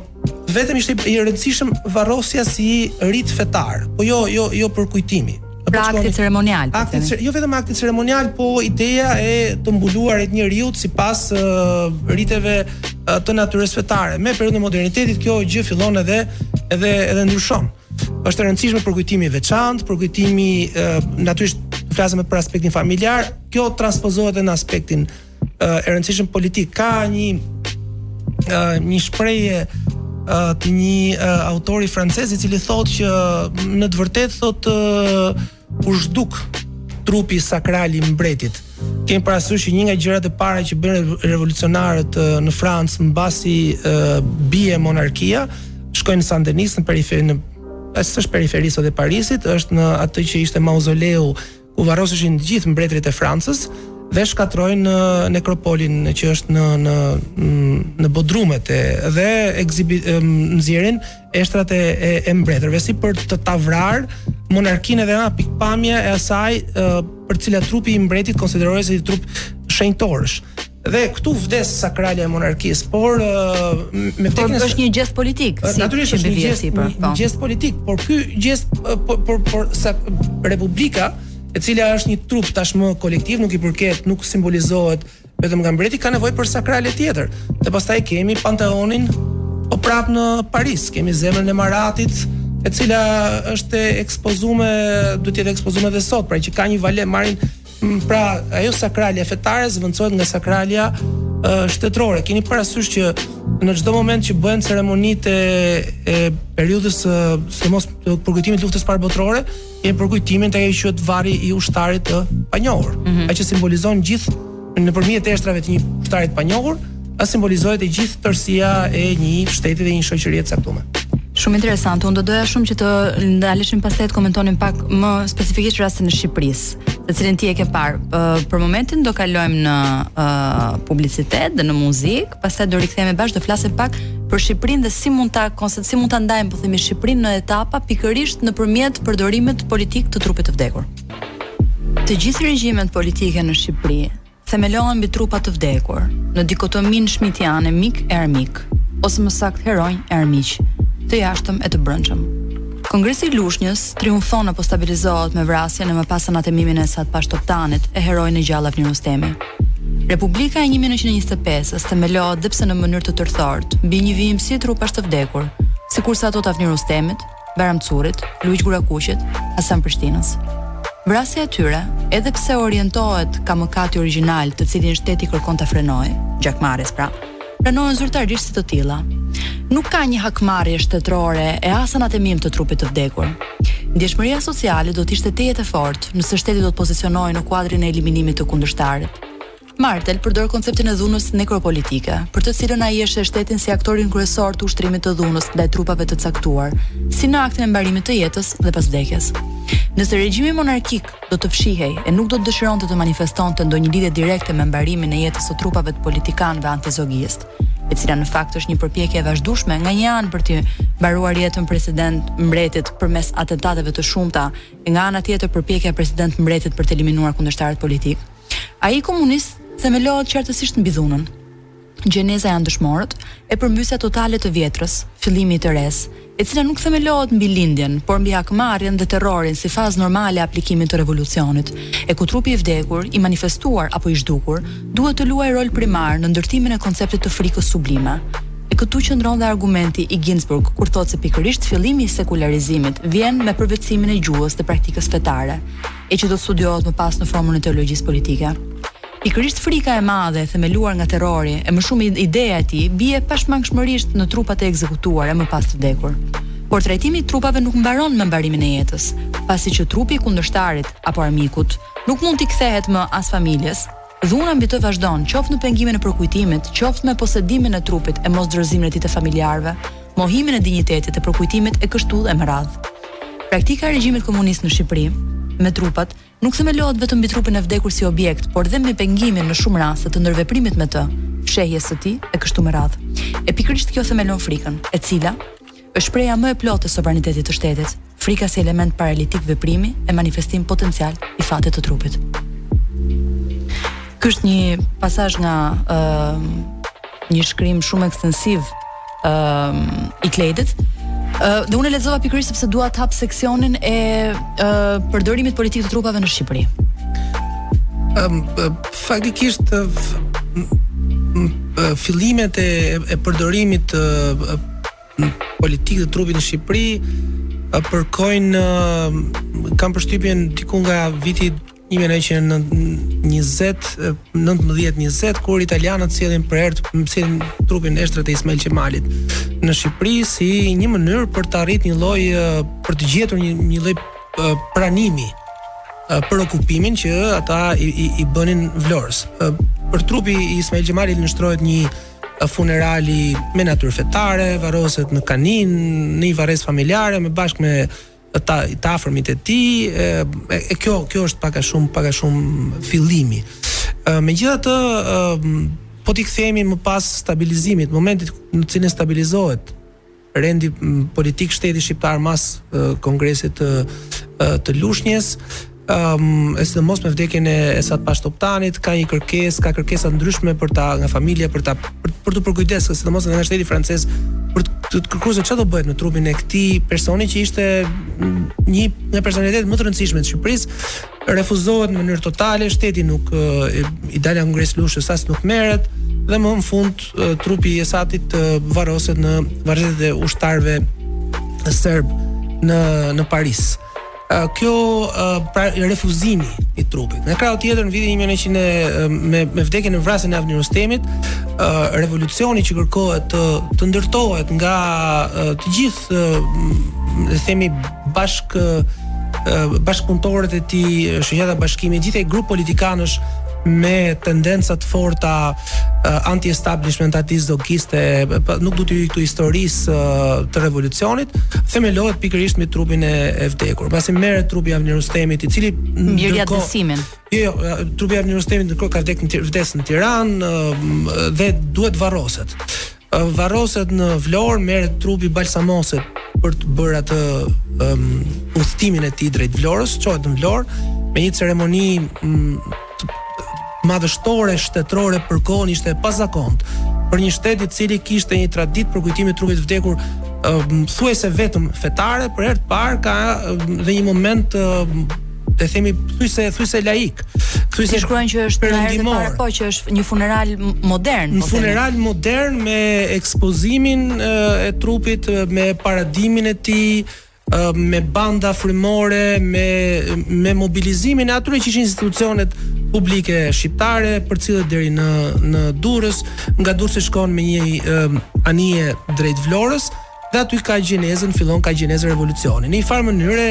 Speaker 3: vetëm ishte i rëndësishëm varrosja si rit fetar, po jo jo jo përkujtimi.
Speaker 1: Pra akti ceremonial. Po
Speaker 3: akti jo vetëm akti ceremonial, po ideja e të mbuluarit njeriun sipas uh, riteve uh, të natyrës fetare. Me periudhën e modernitetit kjo gjë fillon edhe edhe edhe ndryshon. Është e rëndësishme përkujtimi i veçantë, përkujtimi uh, natyrisht flasim për aspektin familjar, kjo transpozohet edhe në aspektin e rëndësishëm politik. Ka një një shprehje të një autori francez i cili thotë që në të vërtetë thotë u zhduk trupi sakral i mbretit. Kemi parasysh që një nga gjërat e para që bëjnë revolucionarët në Francë mbasi bie monarkia, shkojnë në Saint Denis në periferi në është është periferisë dhe Parisit, është në atë që ishte mauzoleu ku varroseshin të gjithë mbretërit e Francës dhe shkatërrojnë në nekropolin që është në në mm, në bodrumet e dhe ekzibi, nxjerrin eshtrat e, e, e mbretërve si për ta vrarë monarkinë edhe nga pikëpamja e asaj për të cilat trupi i mbretit konsiderohej si trup shenjtorësh. Dhe këtu vdes sakralja e monarkisë, por me të
Speaker 1: është një gjest politik, si
Speaker 3: natyrisht është një gjest,
Speaker 1: po.
Speaker 3: një gjest politik, por ky gjest por por, por sa republika, e cila është një trup tashmë kolektiv, nuk i përket, nuk simbolizohet vetëm nga mbreti, ka nevojë për sakrale tjetër. Dhe pastaj kemi Panteonin po prap në Paris, kemi zemrën e Maratit, e cila është ekspozuar, duhet të jetë ekspozuar edhe sot, pra që ka një valë marrin Pra, ajo sakralja fetare zëvendësohet nga sakralja shtetërore. Keni parasysh që në çdo moment që bëhen ceremonitë e, e periudhës sidomos përkujtimit të luftës së parë botërore, janë përkujtimin të ajo quhet varri i ushtarit të panjohur.
Speaker 1: Mm -hmm.
Speaker 3: Ai që simbolizon gjithë nëpërmjet eshtrave të një ushtari të panjohur, ta simbolizohet e gjithë tërësia e një shteti dhe një shoqërie të caktuar.
Speaker 1: Shumë interesant. Unë do doja shumë që të ndaleshim pastaj të komentonim pak më specifikisht rastin e Shqipërisë, të cilin ti e ke parë. Uh, për momentin do kalojmë në uh, publicitet dhe në muzikë, pastaj do rikthehemi bashkë të flasim pak për Shqipërinë dhe si mund ta konset si mund ta ndajmë po themi Shqipërinë në etapa pikërisht nëpërmjet përdorimit politik të trupit të vdekur. Të gjithë regjimet politike në Shqipëri themelohen mbi trupa të vdekur, në dikotominë shmitiane mik e armik, ose më saktë heronj e armiq, të jashtëm e të brendshëm. Kongresi i Lushnjës triumfon apo stabilizohet me vrasjen e më pas anatemimin e Esat Pash Toptanit e heroin e gjallë Avni Rustemi. Republika e 1925-s themelohet dhe pse në mënyrë të tërthortë, mbi një vijimësi trupash të vdekur, sikurse ato të Avni Rustemit, Bajram Currit, Luigj Gurakuqit, Hasan Prishtinës. Vrasja e tyre, edhe pse orientohet ka mëkati origjinal të cilin shteti kërkon ta frenojë, gjakmarrjes pra, pranohen zyrtarisht si të tilla. Nuk ka një hakmarrje shtetërore e as anatemim të trupit të vdekur. Ndjeshmëria sociale do të ishte tejet e fortë nëse shteti do të pozicionohej në kuadrin e eliminimit të kundërshtarit. Martel përdor konceptin e dhunës nekropolitike, për të cilën ai e sheh shtetin si aktorin kryesor të ushtrimit të dhunës ndaj trupave të caktuar, si në aktin e mbarimit të jetës dhe pas vdekjes. Nëse regjimi monarkik do të fshihej e nuk do të dëshironte të manifestonte ndonjë lidhje direkte me mbarimin e jetës së trupave të politikanëve antizogistë, e cila në fakt është një përpjekje e vazhdueshme nga një anë për t'i mbaruar jetën president mbretit përmes atentateve të shumta, e nga ana tjetër përpjekja e president mbretit për të eliminuar kundërshtarët politikë. Ai komunist themelohet qartësisht mbi dhunën. Gjeneza janë dëshmorët, e përmbysja totale e të vjetrës, fillimi i të resë, e cila nuk themelohet mbi lindjen, por mbi hakmarrjen dhe terrorin si fazë normale e aplikimit të revolucionit, e ku trupi i vdekur, i manifestuar apo i zhdukur, duhet të luajë rol primar në ndërtimin e konceptit të frikës sublime. E këtu qëndron dhe argumenti i Ginsburg kur thotë se pikërisht fillimi i sekularizimit vjen me përvetësimin e gjuhës dhe praktikës fetare. e që do studiohet më pas në formën e teologjisë politike. Pikërisht frika e madhe e themeluar nga terrori e më shumë ideja e tij bie pashmangshmërisht në trupat e ekzekutuar e më pas të vdekur. Por trajtimi i trupave nuk mbaron me mbarimin e jetës, pasi që trupi i kundërshtarit apo armikut nuk mund t'i kthehet më as familjes, Dhuna mbi të vazhdon, qoftë me pengimin e përkujtimit, qoftë me posedimin e trupit e mosdorëzimin e tij te familjarët, mohimin e dinjitetit e përkujtimit e kështu dhe me radhë. Praktika e regjimit komunist në Shqipëri, me trupat, nuk themelohet vetëm mbi trupin e vdekur si objekt, por dhe mbi pengimin në shumë raste të ndërveprimit me të, fshehjes së tij e kështu me radhë. E pikërisht kjo themelon frikën, e cila, Është shprehja më e plotë e sovranitetit të shtetit, frika si element paralitik veprimi e manifestim potencial i fatit të trupit. Ky është një pasazh nga ë uh, një shkrim shumë ekstensiv ë uh, i Klejdit, Uh, dhe unë e lexova pikërisht sepse dua të hap seksionin e uh, përdorimit politik të trupave në Shqipëri.
Speaker 3: Ëm um, faktikisht uh, fillimet e, e përdorimit të uh, politik të trupit në Shqipëri përkojnë kam përshtypjen diku nga viti 1920 1920 kur italianët sjellin për herë të sjellin trupin eshtrat e Ismail Qemalit në Shqipëri si një mënyrë për të arritur një lloj për të gjetur një një lloj pranimi për okupimin që ata i, i, i bënin Vlorës. Por trupi i Ismail Qemalit nënshtrohet një funerali me natyrë fetare, varroset në Kaninë, në një varresë familjare me bashkë me ta të afërmit e tij, e, e kjo kjo është pak a shumë pak a shumë fillimi. Ë megjithatë, ë po t'i kthehemi më pas stabilizimit, momentit në të cilin stabilizohet rendi politik shteti shqiptar mas kongresit të të Lushnjes um, e sidomos me vdekjen e Esat Pashë Toptanit, ka një kërkesë, ka kërkesa të ndryshme për ta nga familja për ta për, për t'u përkujdes, sidomos nga shteti francez për të kërkuar se çfarë do bëhet me trupin e këtij personi që ishte një nga personalitetet më të rëndësishme të Shqipërisë, refuzohet në mënyrë totale, shteti nuk i dalë Kongresi Lushnjës as nuk merret dhe më në fund trupi i Esatit të varroset në varrezat e ushtarëve serbë në në Paris. Kjo pra refuzimi i trupit. Në krahun tjetër në vitin 1900 me me vdekjen e vrasjen e Avni Rustemit, revolucioni që kërkohet të të ndërtohet nga të gjithë le themi bashk bashkëpunëtorët e tij, shoqata bashkimi, gjithë grup politikanësh me tendenca të forta uh, anti-establishment, anti-zogiste, po, nuk do të hyj këtu historisë uh, të revolucionit, themelohet pikërisht me trupin e, e vdekur. Pasi merret trupi i Avni Rustemit, i cili
Speaker 1: mbirja dësimin.
Speaker 3: Jo, jo, uh, trupi i Avni Rustemit ndërkohë ka vdekur në vdes në Tiranë uh, dhe duhet varroset. Varroset në Vlorë merret trupi balsamoset për të bërë atë um, udhëtimin e tij drejt Vlorës, çohet në Vlorë me një ceremoni um, madhështore shtetërore për kohën ishte e pazakontë për një shtet i cili kishte një traditë për kujtimin e trupit të vdekur thuajse vetëm fetare, për herë të parë ka dhe një moment le të themi thuajse thuajse laik.
Speaker 1: Thuajse si shkruan që është për herë të parë po që është një funeral modern,
Speaker 3: po funeral themi. modern me ekspozimin e trupit, me paradimin e tij, me banda frymore, me me mobilizimin e atyre që ishin institucionet publike shqiptare, përcillet deri në në Durrës, nga Durrësi shkon me një anije drejt Vlorës, Dhe aty ka gjenezën, fillon ka gjenezën revolucioni. Në një farë mënyre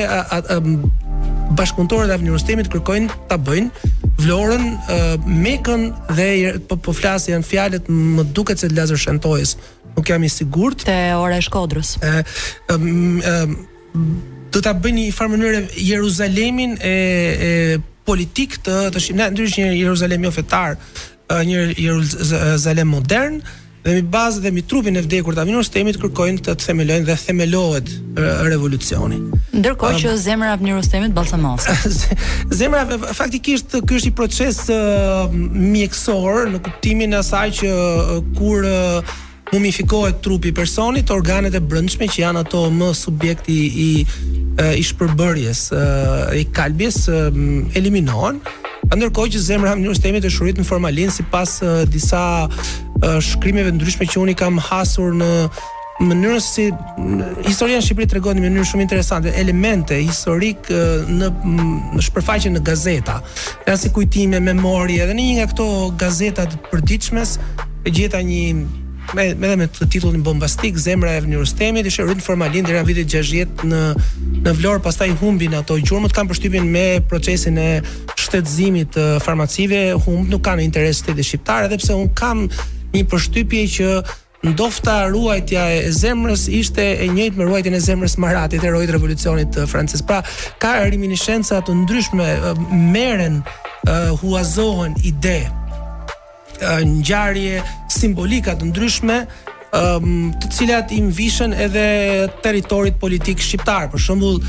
Speaker 3: bashkëpunëtorët e Avni Rustemit kërkojnë ta bëjnë Vlorën, uh, Mekën dhe po po flas janë fjalët më duket të Lazër Shantojës. Nuk jam i sigurt.
Speaker 1: Te Ora e Shkodrës.
Speaker 3: Ë um, um, do ta bëjnë në një farë mënyre Jeruzalemin e e politik të të shqiptarëve, ndryshe një Jeruzalem jo fetar, një Jeruzalem modern dhe mbi bazë dhe mbi trupin e vdekur të Avni Rustemit kërkojnë të themelojnë dhe themelohet revolucioni.
Speaker 1: Ndërkohë që zemra e Avni Rustemit balsamoset.
Speaker 3: zemra faktikisht ky është një proces mjekësor në kuptimin e asaj që kur mumifikohet trupi i personit, organet e brendshme që janë ato më subjekti i i shpërbërjes, i kalbjes eliminohen. Ndërkohë që zemra e Avni Rustemit është ruajt në formalin sipas disa shkrimeve të ndryshme që unë i kam hasur në mënyrën si historia në Shqipëri tregohet në mënyrë shumë interesante elemente historike në në shpërfaqen në gazeta, ja si kujtime, memorie dhe në një nga këto gazeta të përditshmes E gjeta një me me me të titullin bombastik Zemra e Avni Rustemit ishte ruajt në formalin deri në vitin 60 në në Vlorë, pastaj humbin ato gjurmët, kam përshtypjen me procesin e shtetëzimit të farmacive, humb nuk ka më interes shteti shqiptar edhe pse un kam një përshtypje që ndofta ruajtja e zemrës ishte e njëjtë me ruajtjen e zemrës së Maratit, heroit të revolucionit francez. Pra, ka reminishenca të ndryshme, merren, huazohen ide, ngjarje simbolika të ndryshme um, të cilat i mvishen edhe territorit politik shqiptar. Për shembull,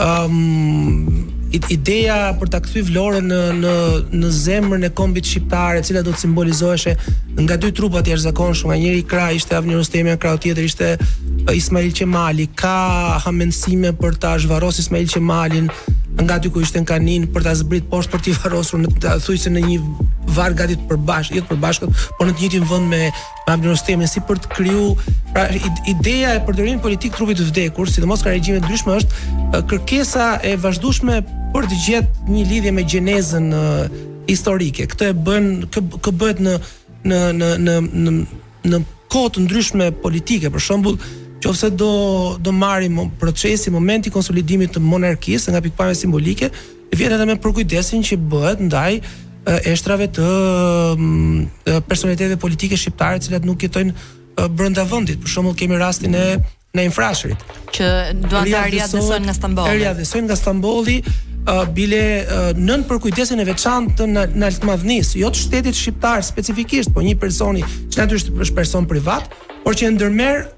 Speaker 3: um, ideja për ta kthy Vlorën në në në zemrën e kombit shqiptar, e cila do të simbolizoheshe nga dy trupa të jashtëzakonshëm, nga njëri krah ishte Avni Rustemi, nga krahu tjetër ishte Ismail Qemali. Ka hamendësime për ta zhvarrosur Ismail Qemalin nga aty ku ishte në Kaninë për ta zbrit poshtë për t'i varrosur në të thuash në një varr gati të përbashkët, jo të përbashkët, por në të njëjtin vend me Avni Rustemin si për të kriju pra ideja e përdorimit politik të trupit të vdekur, sidomos nga regjime të ndryshme është kërkesa e vazhdueshme për të gjetë një lidhje me gjenezën uh, historike. Këtë e bën kjo, kjo bëhet në në në në në në kohë të ndryshme politike, për shembull, qofse do do marrim procesin, momenti i konsolidimit të monarkisë nga pikpamja simbolike, vjen edhe me përkujdesin që bëhet ndaj eshtrave të personaliteteve politike shqiptare të cilat nuk jetojnë brenda vendit. Për shembull kemi rastin e Naim Frashërit.
Speaker 1: Që duan t'i riatdhesojnë nga Stambolli.
Speaker 3: Riatdhesojnë nga Stambolli, uh, bile uh, nën përkujdesin e veçantë të Naltmadhnisë, jo të shtetit shqiptar specifikisht, po një personi, që natyrisht është person privat, por që e ndërmerr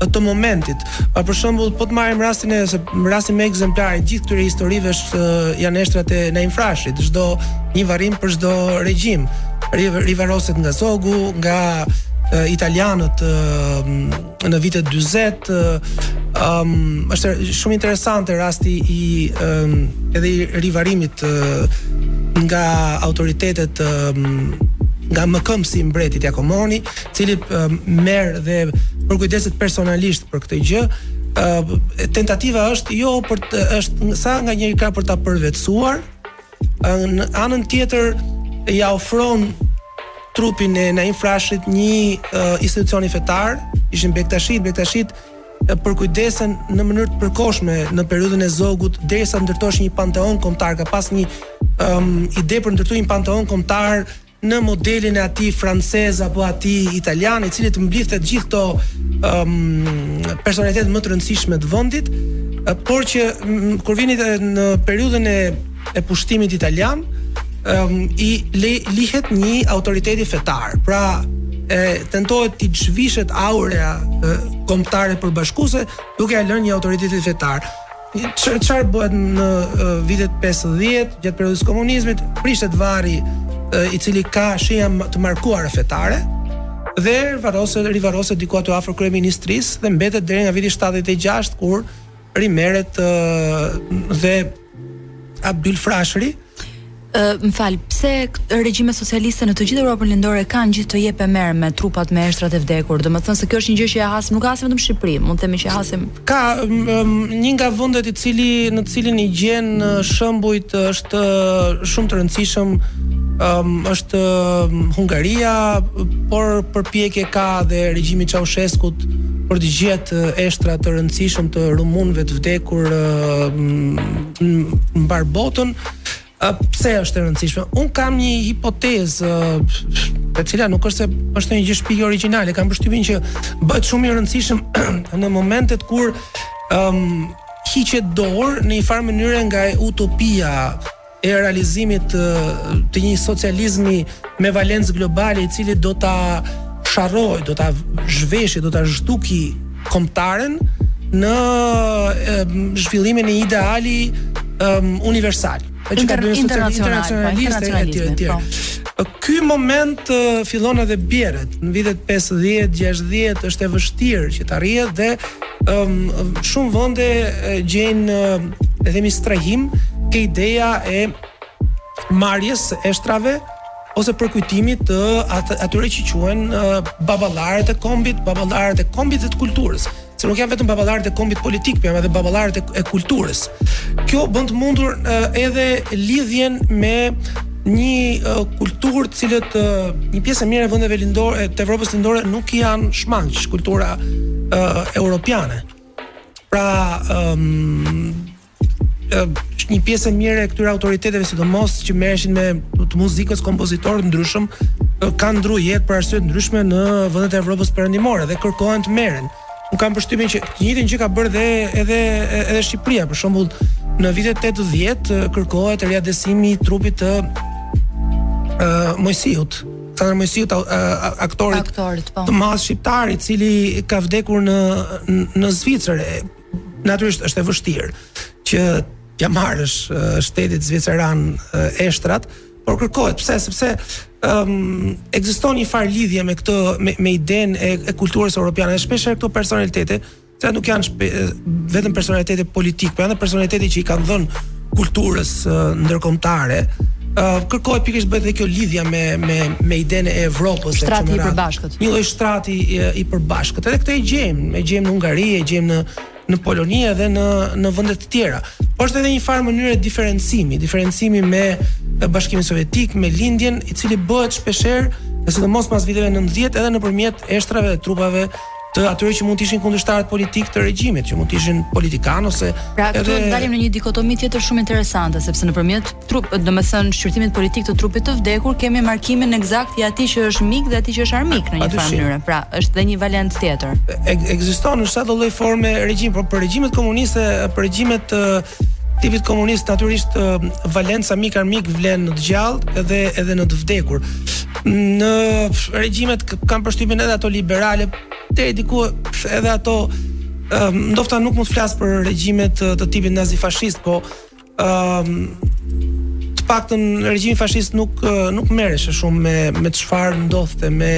Speaker 1: të
Speaker 3: momentit. Pa për shembull, po të marrim rastin, e, rastin më ekzemplar i gjithë këtyre historive është janë eshtrat e Naim Frashërit. Çdo një varrim për çdo regjim. Rivarroset nga Zogu, nga e, italianët e, në vitet 40 ëm um, është shumë interesante rasti i um, edhe i rivarrimit uh, nga autoritetet um, nga mëkëmbësi i mbretit Jakomoni, cili uh, merr dhe përkujdeset personalisht për këtë gjë, uh, tentativa është jo për të, është sa nga njëri krah për ta përvetësuar, në anën tjetër ja ofron trupin e Naim Frashërit një uh, institucioni fetar, ishin bektashinjtë, bektashinjtë përkujdesen në mënyrë të përkohshme në periudhën e Zogut derisa ndërtohej një panteon kombëtar, ka pas një um, ide për të ndërtuar një panteon kombëtar në modelin e atij francez apo atij italian, i cili të mblidhte të gjithë këto um, personalitetet më të rëndësishme të vendit, por që kur vijmë në periudhën e e pushtimit italian, um, i le, lihet një autoriteti fetar. Pra, e tentohet të zhvishet aurea kombëtare përbashkuese duke ia lënë një autoriteti fetar. Çfarë bëhet në vitet 50, gjatë periudhës së komunizmit, prishet varri i cili ka shenja të markuara fetare dhe varroset, rivarroset diku aty afër kryeministrisë dhe mbetet deri nga viti 76 kur rimerret dhe Abdyl Frashëri
Speaker 1: më fal, pse regjimet socialiste në të gjithë Europën Lindore kanë gjithë këtë jep e merr me trupat me eshtrat e të vdekurve, domethënë se kjo është një gjë që e hasim, nuk e hasim vetëm në Shqipëri, mund të themi që e hasim.
Speaker 3: Ka um, një nga vendet i cili në të cilin i gjen shembujt është shumë të rëndësishëm um, është Hungaria, por përpjekje ka dhe regjimi i Çausheskut për të gjetë eshtra të rëndësishëm të rumunëve të vdekur um, në mbarë botën pse është e rëndësishme. Unë kam një hipotezë e cila nuk është se është një gjë shpikje origjinale, kam përshtypjen që bëhet shumë i rëndësishëm në momentet kur ëm um, hiqet dorë në një farë mënyre nga utopia e realizimit të një socializmi me valencë globale i cili do ta harrojë, do ta zhveshë, do ta zhduki kombëtaren në zhvillimin e një ideali um, universal. Po që ka bërë internacionaliste e tjerë e tjerë. Po. Ky moment uh, fillon edhe bjerret. Në vitet 50, 60 është e vështirë që të arrihet dhe um, shumë vende gjejnë uh, le themi strehim ke ideja e marrjes së eshtrave ose përkujtimit të atyre që quhen uh, baballarët e kombit, baballarët e kombit dhe të kulturës. Se nuk janë vetëm baballarët e kombit politik, por janë edhe baballarët e, e kulturës. Kjo bën të mundur uh, edhe lidhjen me një uh, kulturë të cilës uh, një pjesë e mirë e vendeve lindore të Evropës lindore nuk i janë shmang, kultura uh, europiane. Pra, um, është një pjesë e mirë e këtyre autoriteteve sidomos që merreshin me të muzikës kompozitorë të ndryshëm kanë ndru jetë për arsye të ndryshme në vendet e Evropës Perëndimore dhe kërkohen të merren. Un kam përshtypjen që të njëjtën gjë ka bërë dhe edhe edhe Shqipëria, për shembull, në vitet 80 kërkohet riatdhesimi i trupit të uh, Moisiut, Aleksandër Moisiut, aktorit,
Speaker 1: aktorit po.
Speaker 3: të madh shqiptar i cili ka vdekur në në Zvicër. Natyrisht është e vështirë që t'ja marrësh uh, shtetit zviceran uh, eshtrat, por kërkohet pse sepse um, ekziston një farë lidhje me këtë me, me idenë e, e kulturës europiane. Dhe shpesh këto personalitete, që nuk janë shpe, vetëm personalitete politike, por janë personalitete që i kanë dhënë kulturës ndërkombëtare uh, kërkohet pikërisht bëhet edhe kjo lidhja me me me idenë e Evropës
Speaker 1: e
Speaker 3: kështu me radhë. Një lloj shtrati i, i përbashkët. Edhe këtë e gjejmë, e gjejmë në Hungari, e gjejmë në në Poloni edhe në në vende të tjera. Por është edhe një farë mënyre diferencimi, diferencimi me Bashkimin Sovjetik, me Lindjen, i cili bëhet shpeshherë, e sidomos pas viteve 90 edhe nëpërmjet eshtrave dhe trupave të atyre që mund të ishin kundërshtarët politik të regjimit, që mund të ishin politikanë ose
Speaker 1: pra, edhe Pra, dalim në një dikotomi tjetër shumë interesante, sepse nëpërmjet trup, domethënë shqyrtimit politik të trupit të vdekur kemi markimin ekzakt të atij që është mik dhe atij që është armik në një farë mënyre. Pra, është dhe një valencë tjetër.
Speaker 3: Ekziston në çdo lloj forme regjimi, por për regjimet komuniste, për regjimet e tipit komunist natyrisht valenca mik armik vlen në të gjallë dhe edhe në të vdekur. në regjimet kam përshtypjen edhe ato liberale deri diku edhe ato um, ndofta nuk mund të flas për regjimet të tipit nazi fashist po um, të paktën regjimi fashist nuk nuk merresh shumë me me çfarë ndodhte me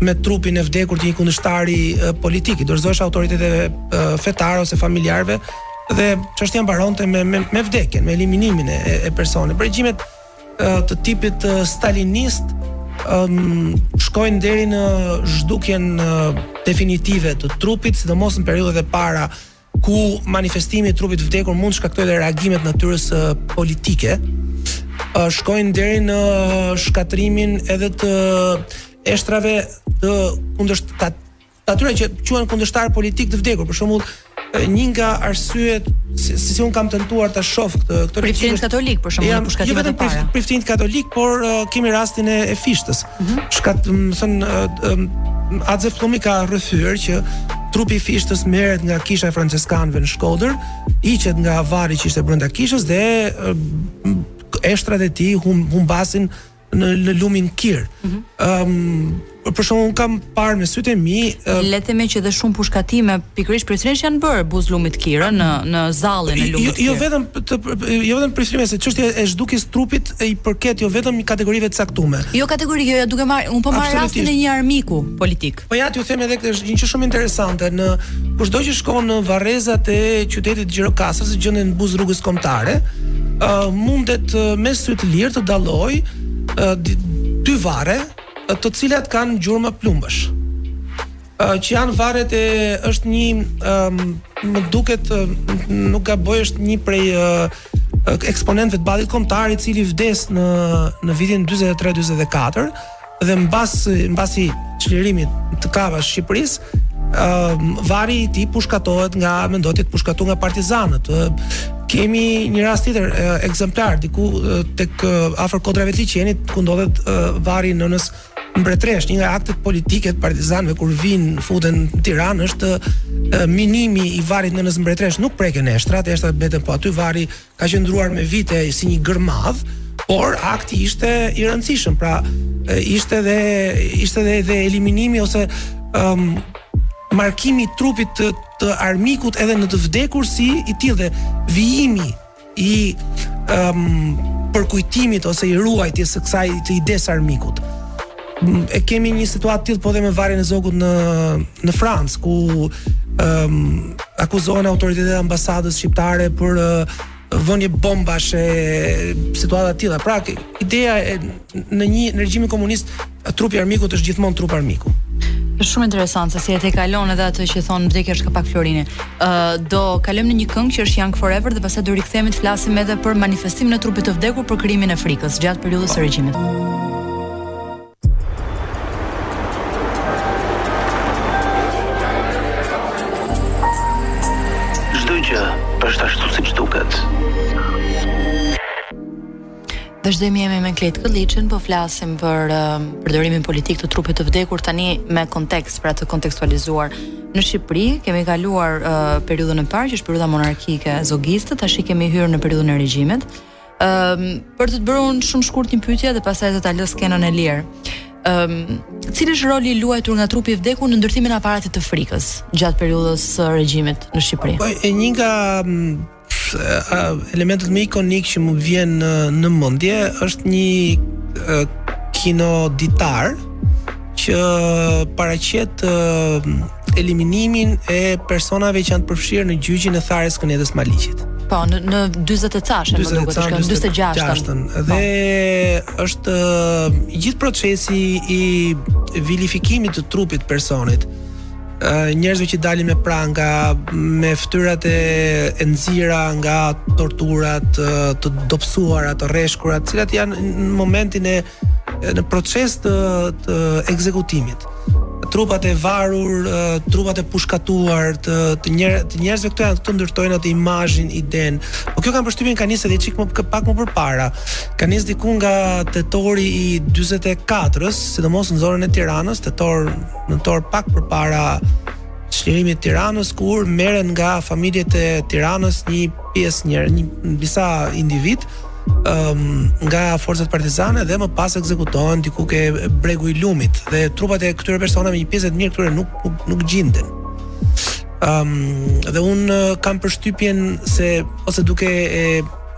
Speaker 3: me trupin e vdekur të një kundërshtari politik i dorëzohesh autoriteteve fetare ose familjarëve dhe çështja mbaronte me me me vdekjen me eliminimin e, e personit për regjimet të tipit stalinist shkojnë deri në zhdukjen definitive të trupit, sidomos në periudhat e para ku manifestimi i trupit të vdekur mund të shkaktojë dhe reagime të natyrës politike, shkojnë deri në shkatrimin edhe të eshtrave të kundërshtar Të atyre që quhen kundështarë politikë, të vdekur, për shembull, një nga arsyet si, si, si un kam tentuar ta shoh këtë këtë
Speaker 1: priftin
Speaker 3: është...
Speaker 1: katolik për shembull në pushkatim
Speaker 3: të
Speaker 1: para.
Speaker 3: Jo priftin katolik, por uh, kemi rastin e, e Fishtës. Mm -hmm. Shkat, me thënë uh, um, At Zef Pllumi ka rrëfyer që trupi i Fishtës merret nga kisha e françeskanëve në Shkodër, hiqet nga varri që ishte brenda kishës dhe uh, eshtrat e tij humbasin në në lumin Kir. Ëm mm -hmm. um, për shembull un kam parë me sytë e mi, uh,
Speaker 1: le të themi që edhe shumë pushkatime pikërisht priftërinjsh janë bër buz lumit Kir në në zallin e lumit
Speaker 3: jo,
Speaker 1: jo Kir.
Speaker 3: Jo vetëm të jo vetëm priftërinjve se, çështja e zhdukjes së trupit e i përket jo vetëm kategorive të caktume.
Speaker 1: Jo kategori, jo, jo duke marr, un po marr rastin e një armiku politik.
Speaker 3: Po ja t'ju them edhe këtë është një gjë shumë interesante ë kushdo që shkon në varrezat e qytetit të Gjirokastrës që gjenden buzë rrugës kombëtare, uh, mundet uh, me sy të lirë të dalloj uh, dy varre uh, të cilat kanë gjurmë plumbash. Uh, që janë varret e është një um, më duket uh, nuk gaboj është një prej uh, eksponentëve të Ballit Kombëtar i cili vdes në në vitin 43-44 dhe mbas mbasi çlirimit të kavash Shqipërisë, ë varri i tij pushkatohet nga mendo ti të pushkatuar nga partizanët. Kemi një rast tjetër ekzemplar diku tek afër kodrave të liqenit ku ndodhet varri i Nënës Mbretëreshë, një nga aktet politike të partizanëve kur vijnë futen në Tiranë është minimi i varrit të Nënës Mbretëreshë, nuk preken eshtrat, eshtrat mbeten po aty varri ka qëndruar me vite si një gërmadhë, por akti ishte i rëndësishëm, pra ishte dhe ishte dhe, dhe eliminimi ose um, markimi i trupit të, të armikut edhe në të vdekur si i tillë dhe vijimi i um, përkujtimit ose i ruajtjes së kësaj të idesë së armikut. e kemi një situatë të tillë po dhe me varrin e Zogut në në Francë ku ëm um, akuzohen autoritetet e ambasadës shqiptare për uh, vënie bombash e situata të tilla. Pra, ideja e në një në regjimin komunist trupi i armikut është gjithmonë trup armiku.
Speaker 1: Është shumë interesant se si e tejkalon edhe atë që thon vdekja është kapak florini. Ë uh, do kalojmë në një këngë që është Young Forever dhe pastaj do rikthehemi të flasim edhe për manifestimin e trupit të vdekur për krijimin e frikës gjatë periudhës së regjimit. Vazhdojmë jemi me Klejd Këlliçin, po flasim për uh, përdorimin politik të trupit të vdekur tani me kontekst, pra të kontekstualizuar. Në Shqipëri kemi kaluar uh, periudhën e parë, që është periudha monarkike zogiste, tashi kemi hyrë në periudhën e regjimit. Ëm um, për të të bërë unë shumë shkurt një pyetje dhe pastaj do ta lë skenën e lirë. Ëm um, cili është roli i luajtur nga trupi i vdekur në ndërtimin e aparatit të frikës gjatë periudhës së regjimit në Shqipëri?
Speaker 3: Po e një nga elementët më ikonik që më vjen në, në mendje është një kinoditar që paraqet eliminimin e personave që janë të përfshirë në gjyqin e tharjes së Kënetës Maliqit.
Speaker 1: Po, në, në 46-ën, më duket, në 46 po.
Speaker 3: Dhe po. është uh, gjithë procesi i vilifikimit të trupit të personit, uh, njerëzve që dalin me pranga, me ftyrat e, e nxira nga torturat, uh, të dobësuara, të rreshkura, të cilat janë në momentin e në proces të, të ekzekutimit. trupat e varur, trupat e pushkatuar të të, njer, të njerëzve këto janë të ndërtojnë atë imazhin, iden. Po kjo kam përshtypjen ka nisë edhe çik më pak më përpara. Ka nisë diku nga tetori i 44-s, sidomos në zonën e Tiranës, tetor nëntor pak përpara çlirimit të Tiranës kur merren nga familjet e Tiranës një pjesë njerëz, një disa individë nga forcat partizane dhe më pas ekzekutohen diku ke bregu i lumit dhe trupat e këtyre personave një pjesë të mirë këtyre nuk nuk, nuk gjinden. Ëm um, dhe un kam përshtypjen se ose duke e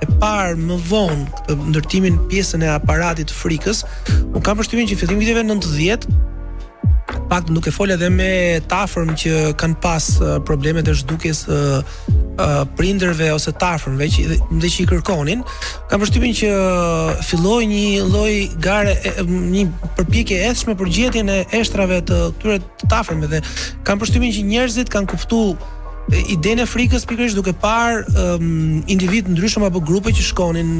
Speaker 3: e parë më vonë këtë ndërtimin pjesën e aparatit të frikës, un kam përshtypjen që fillim viteve 90 pak duke folë edhe me të afërm që kanë pas problemet e zhdukjes uh, prindërve ose të afërmve që dhe që i kërkonin, kam përshtypjen që filloi një lloj gare një përpjekje e ethshme për gjetjen e eshtrave të këtyre të afërmve dhe kam përshtypjen që njerëzit kanë kuptuar idenë e frikës pikërisht duke parë um, individë të ndryshëm apo grupe që shkonin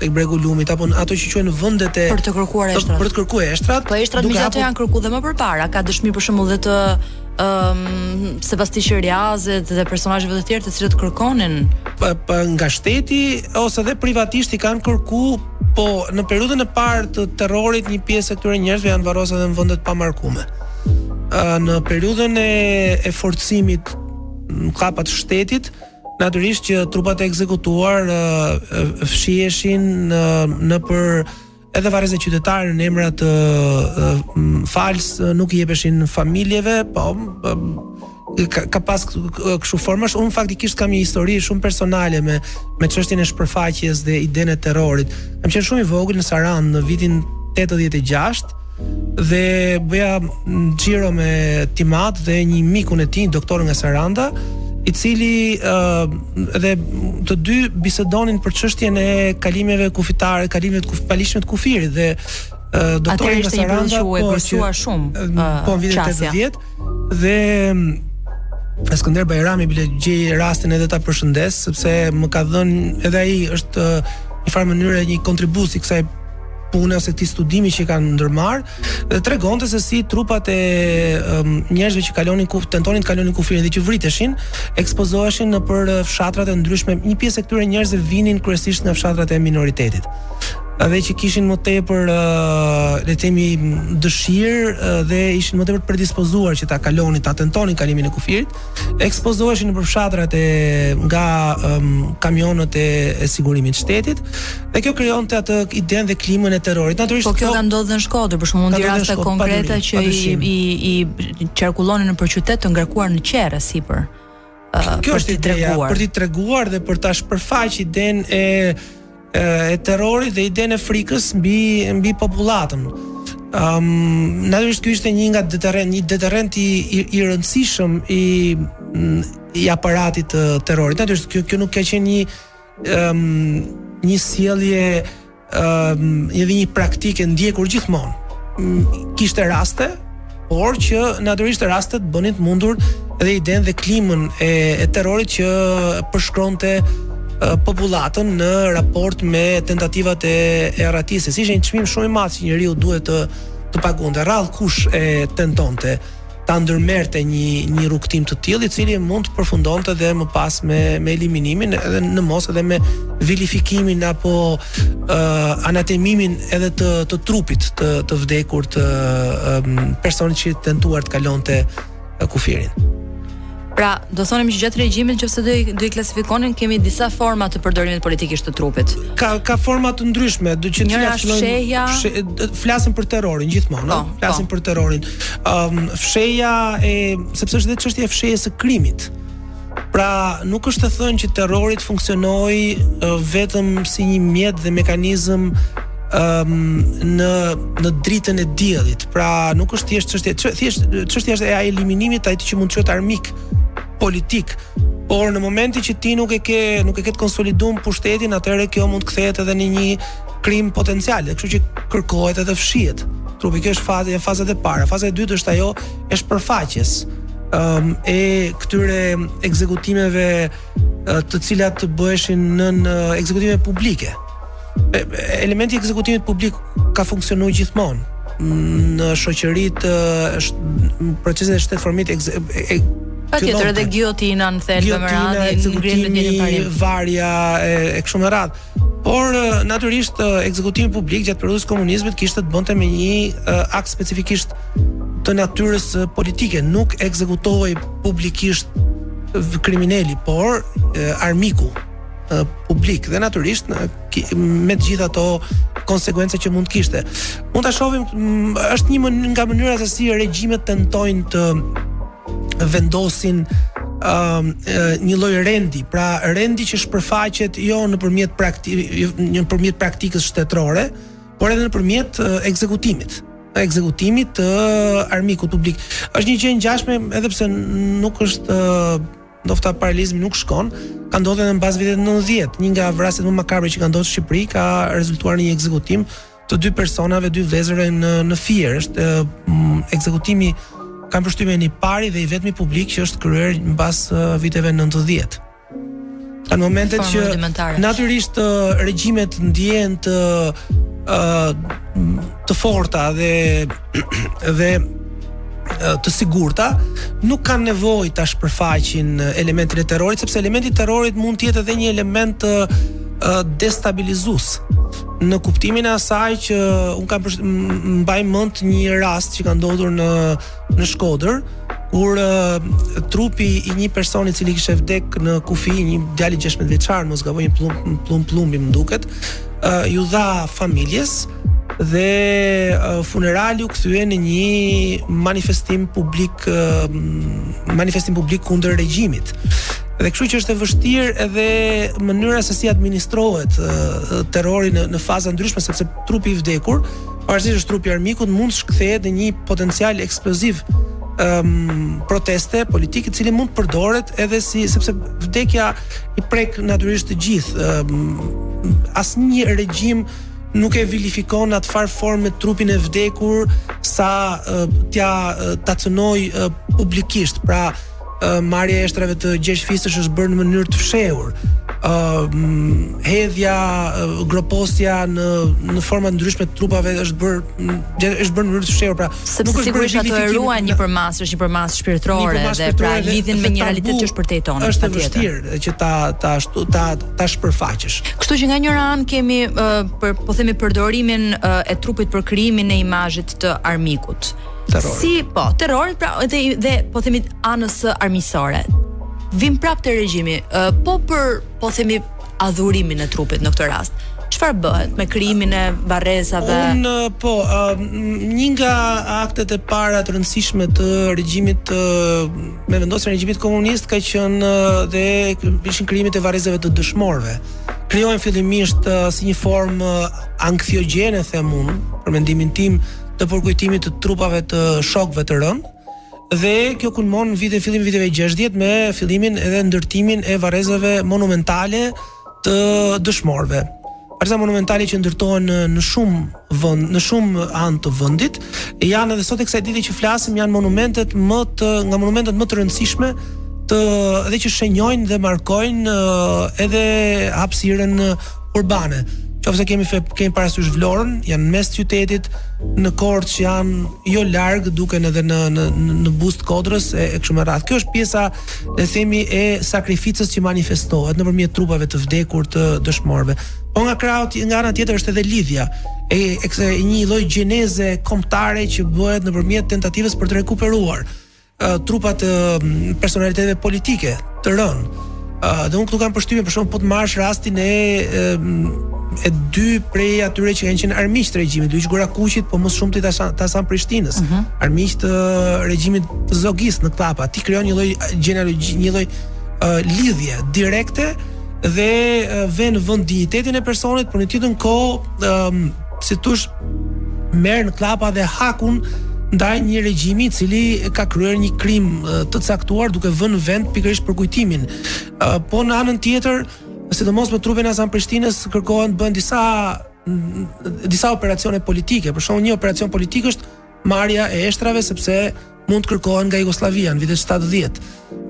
Speaker 3: tek bregu i lumit apo ato që quhen vendet e
Speaker 1: për të kërkuar eshtrat.
Speaker 3: Për të kërkuar eshtrat.
Speaker 1: Po eshtrat megjithatë janë kërkuar dhe më përpara, ka dëshmi për shembull dhe të um, Sevasti Qiriazit dhe personazheve të tjerë të cilët kërkonin
Speaker 3: pa, pa, nga shteti ose dhe privatisht i kanë kërku po në periudhën e parë të terrorit një pjesë e këtyre njerëzve janë varrosur edhe në vende të pamarkume. Uh, në periudhën e e forcimit të kapjes shtetit, natyrisht që trupat e ekzekutuar uh, fshiheshin uh, nëpër edhe varreza qytetare në emra fals nuk i jepeshin familjeve, po ka, ka pas kështu formash, un faktikisht kam një histori shumë personale me me çështjen e shpërfaqjes dhe idenë e terrorit. Kam qenë shumë i vogël në Sarandë në vitin 86 dhe bëja xhiro me tim at dhe një mikun e tij, doktor nga Saranda, i cili uh, dhe të dy bisedonin për çështjen e kalimeve kufitare, kalimeve të paligjshme të kufirit dhe doktori nga Saranda po
Speaker 1: e
Speaker 3: përsua
Speaker 1: shumë
Speaker 3: po në vitin 80 dhe Skënder Bajrami bile gjej rastin edhe ta përshëndes sepse më ka dhënë edhe ai është në njëfarë mënyre një kontribut i kësaj pune ose këtij studimi që kam ndërmarrë dhe tregonte se si trupat e um, njerëzve që kalonin kuf, tentonin të kalonin kufirin dhe që vriteshin, ekspozoheshin nëpër fshatrat e ndryshme. Një pjesë e këtyre njerëzve vinin kryesisht nga fshatrat e minoritetit. Dhe që kishin më tepër uh, le të themi dëshirë uh, dhe ishin më tepër predispozuar që ta kalonin, ta tentonin kalimin e kufirit, ekspozoheshin nëpër fshatrat e nga um, kamionët e, e Sigurimit të Shtetit, Dhe kjo krijonte atë idenë dhe klimën e terrorit.
Speaker 1: Natyrisht po kjo ka ndodhur në Shkodër, për shembull di raste konkrete që i i i qarkullonin nëpër qytet të ngarkuar në qerrë sipër.
Speaker 3: Kjo është ideja për t'i treguar dhe për ta shpërfaqë idenë e e terrorit dhe idenë e frikës mbi mbi popullatën. Ëm um, natyrisht ky ishte një nga deterrent, një deterrent i i, i rëndësishëm i i aparatit të terrorit. Natyrisht kjo kjo nuk ka qenë një um, një sjellje um, edhe një praktikë e ndjekur gjithmonë. Um, kishte raste, por që natyrisht rastet bënin të mundur edhe idenë dhe klimën e, e terrorit që përshkronte popullatën në raport me tentativat e, e arratisjes. Ishte një çmim shumë i madh që njeriu duhet të të pagonte. Rrallëkush e tentonte. ta ndërmerrte një një rrugëtim të tillë i cili mund të përfundonte dhe më pas me me eliminimin edhe në mos edhe me vilifikimin apo uh, anatemimin edhe të të trupit të të vdekur të um, personit që ka tentuar të kalonte kufirin.
Speaker 1: Pra, do thonim që gjatë regjimit nëse do i do i klasifikonim kemi disa forma të përdorimit politikisht të trupit.
Speaker 3: Ka ka forma të ndryshme, do që
Speaker 1: të fillojmë fshehja,
Speaker 3: flasim për terrorin gjithmonë, po, po. flasim për terrorin. Ëm um, fshehja e sepse është edhe çështja e fshehjes së krimit. Pra, nuk është të thënë që terrori të funksionojë uh, vetëm si një mjet dhe mekanizëm um, në në dritën e diellit, Pra nuk është thjesht çështje, thjesht çështja është e eliminimit të atij që mund të quhet armik politik. Por në momentin që ti nuk e ke nuk e ke të konsoliduar pushtetin, atëherë kjo mund të kthehet edhe në një krim potencial, kështu që kërkohet edhe fshihet trupi. Kjo është faza e fazat e para. Faza e dytë është ajo e shpërfaqjes. Ëm um, e këtyre ekzekutimeve të cilat bëheshin në ekzekutime publike. Elementi i ekzekutimit publik ka funksionuar gjithmonë në shoqëritë në procesin e
Speaker 1: shtetformimit. Patjetër edhe gijotina në thelb për më radhë,
Speaker 3: një grilë të tjene parim. Gijotina, varja, e, e kështu me radhë. Por natyrisht ekzekutimi publik gjatë periudhës së komunizmit kishte të bënte me një uh, akt specifikisht të natyrës politike, nuk ekzekutohej publikisht krimineli, por uh, armiku uh, publik dhe natyrisht në, me të gjitha ato konsekuenca që mund të kishte. Mund ta shohim është një mënyrë nga mënyrat se si regjimet tentojnë të vendosin um, një lloj rendi, pra rendi që shpërfaqet jo nëpërmjet praktikës, jo nëpërmjet praktikës shtetërore, por edhe nëpërmjet uh, ekzekutimit të ekzekutimit të armikut publik. Është një gjë e ngjashme edhe pse nuk është uh, ndofta paralelizmi nuk shkon, ka ndodhur edhe mbas viteve 90. Një nga vrasjet më makabre që ka ndodhur në Shqipëri ka rezultuar në një ekzekutim të dy personave, dy vëllezërve në në Fier, është mm, ekzekutimi kam përshtypjen i pari dhe i vetmi publik që është kryer mbas viteve 90. Në momentet që natyrisht regjimet ndjehen të të forta dhe dhe të sigurta nuk kanë nevojë ta shpërfaqin elementin e terrorit sepse elementi i terrorit mund të jetë edhe një element destabilizues në kuptimin e asaj që un kam mbaj mend një rast që ka ndodhur në në Shkodër kur uh, trupi i një personi i cili kishte vdek në kufi një djali 16 vjeçar mos gaboj një Pllumb Pllumb Pllumbi më duket uh, iu dha familjes dhe funerali u kthye në një manifestim publik manifestim publik kundër regjimit. Dhe kështu që është e vështirë edhe mënyra se si administrohet terrori në në faza të ndryshme sepse trupi i vdekur, pavarësisht është trupi i armikut, mund të kthehet në një potencial eksploziv um, proteste politike, i cili mund të përdoret edhe si sepse vdekja i prek natyrisht të gjithë. Um, Asnjë regjim nuk e vilifikon në atë farë forme trupin e vdekur sa uh, t'ia uh, ta cënojë uh, publikisht. Pra, uh, marrja e eshtrave të Gjergj Fishtës është bërë në mënyrë të fshehur. Uh, hedhja uh, groposja në në forma të ndryshme të trupave është bërë është bërë në mënyrë të fshehur pra
Speaker 1: Sepse nuk është bërë ato e ruan një përmasë është një përmasë shpirtërore dhe pra lidhjen me një realitet që është përtej tonë
Speaker 3: është e vështirë që ta ta ashtu ta ta shpërfaqësh.
Speaker 1: Kështu që nga njëra anë kemi uh, për po themi përdorimin uh, e trupit për krijimin e imazhit të armikut.
Speaker 3: Terror.
Speaker 1: Si po, terrorit pra dhe, dhe po themi anës armiqësore. Vim prapë te regjimi, uh, po për po themi adhurimin e trupit në këtë rast çfarë bëhet me krijimin e varrezave?
Speaker 3: Un po, uh, një nga aktet e para të rëndësishme të regjimit të uh, me vendosjen e regjimit komunist ka qenë dhe ishin krijimet e varrezave të dëshmorëve. Krijohen fillimisht si një formë ankthiogene them unë, për mendimin tim, të përkujtimit të trupave të shokëve të rënë dhe kjo kulmon në vitin fillim viteve 60 me fillimin edhe ndërtimin e varrezave monumentale të dëshmorëve. Varreza monumentale që ndërtohen në, në shumë vend, në shumë anë të vendit, janë edhe sot e kësaj dite që flasim janë monumentet më të nga monumentet më të rëndësishme të edhe që shenjojnë dhe markojnë edhe hapësirën urbane. Qoftë se kemi fe, kemi parasysh Vlorën, janë në mes të qytetit, në Korçë janë jo larg, duken edhe në në në buzë të kodrës e, e kështu me radhë. Kjo është pjesa le themi e sakrificës që manifestohet nëpërmjet trupave të vdekur të dëshmorëve. Po nga krahu ti nga ana tjetër është edhe lidhja e e kësaj një lloj gjeneze kombëtare që bëhet nëpërmjet tentativës për të rekuperuar uh, trupat e uh, personaliteteve politike të rënë. Uh, dhe unë këtu kam përshtypjen për shembull po të marrësh rastin e uh, e dy prej atyre që kanë qenë armiq të regjimit, Luigj Gurakuqit, po më shumë të Hasan, të Hasan Prishtinës, uh mhm. -huh. armiq të regjimit të Zogut në kllapa. krijon një lloj gjenealogji, një lloj uh, lidhje direkte dhe uh, vë në vend dinjitetin e personit por në të njëjtën kohë, um, si të thuash merr në kllapa dhe hakun ndaj një regjimi i cili ka kryer një krim të caktuar duke vënë në vend pikërisht përkujtimin. Po në anën tjetër, sidomos me trupin e Hasan Prishtinës kërkohen të bëhen disa disa operacione politike. Për shembull, një operacion politik është marrja e eshtrave sepse mund të kërkohen nga Jugosllavia në vitet 70.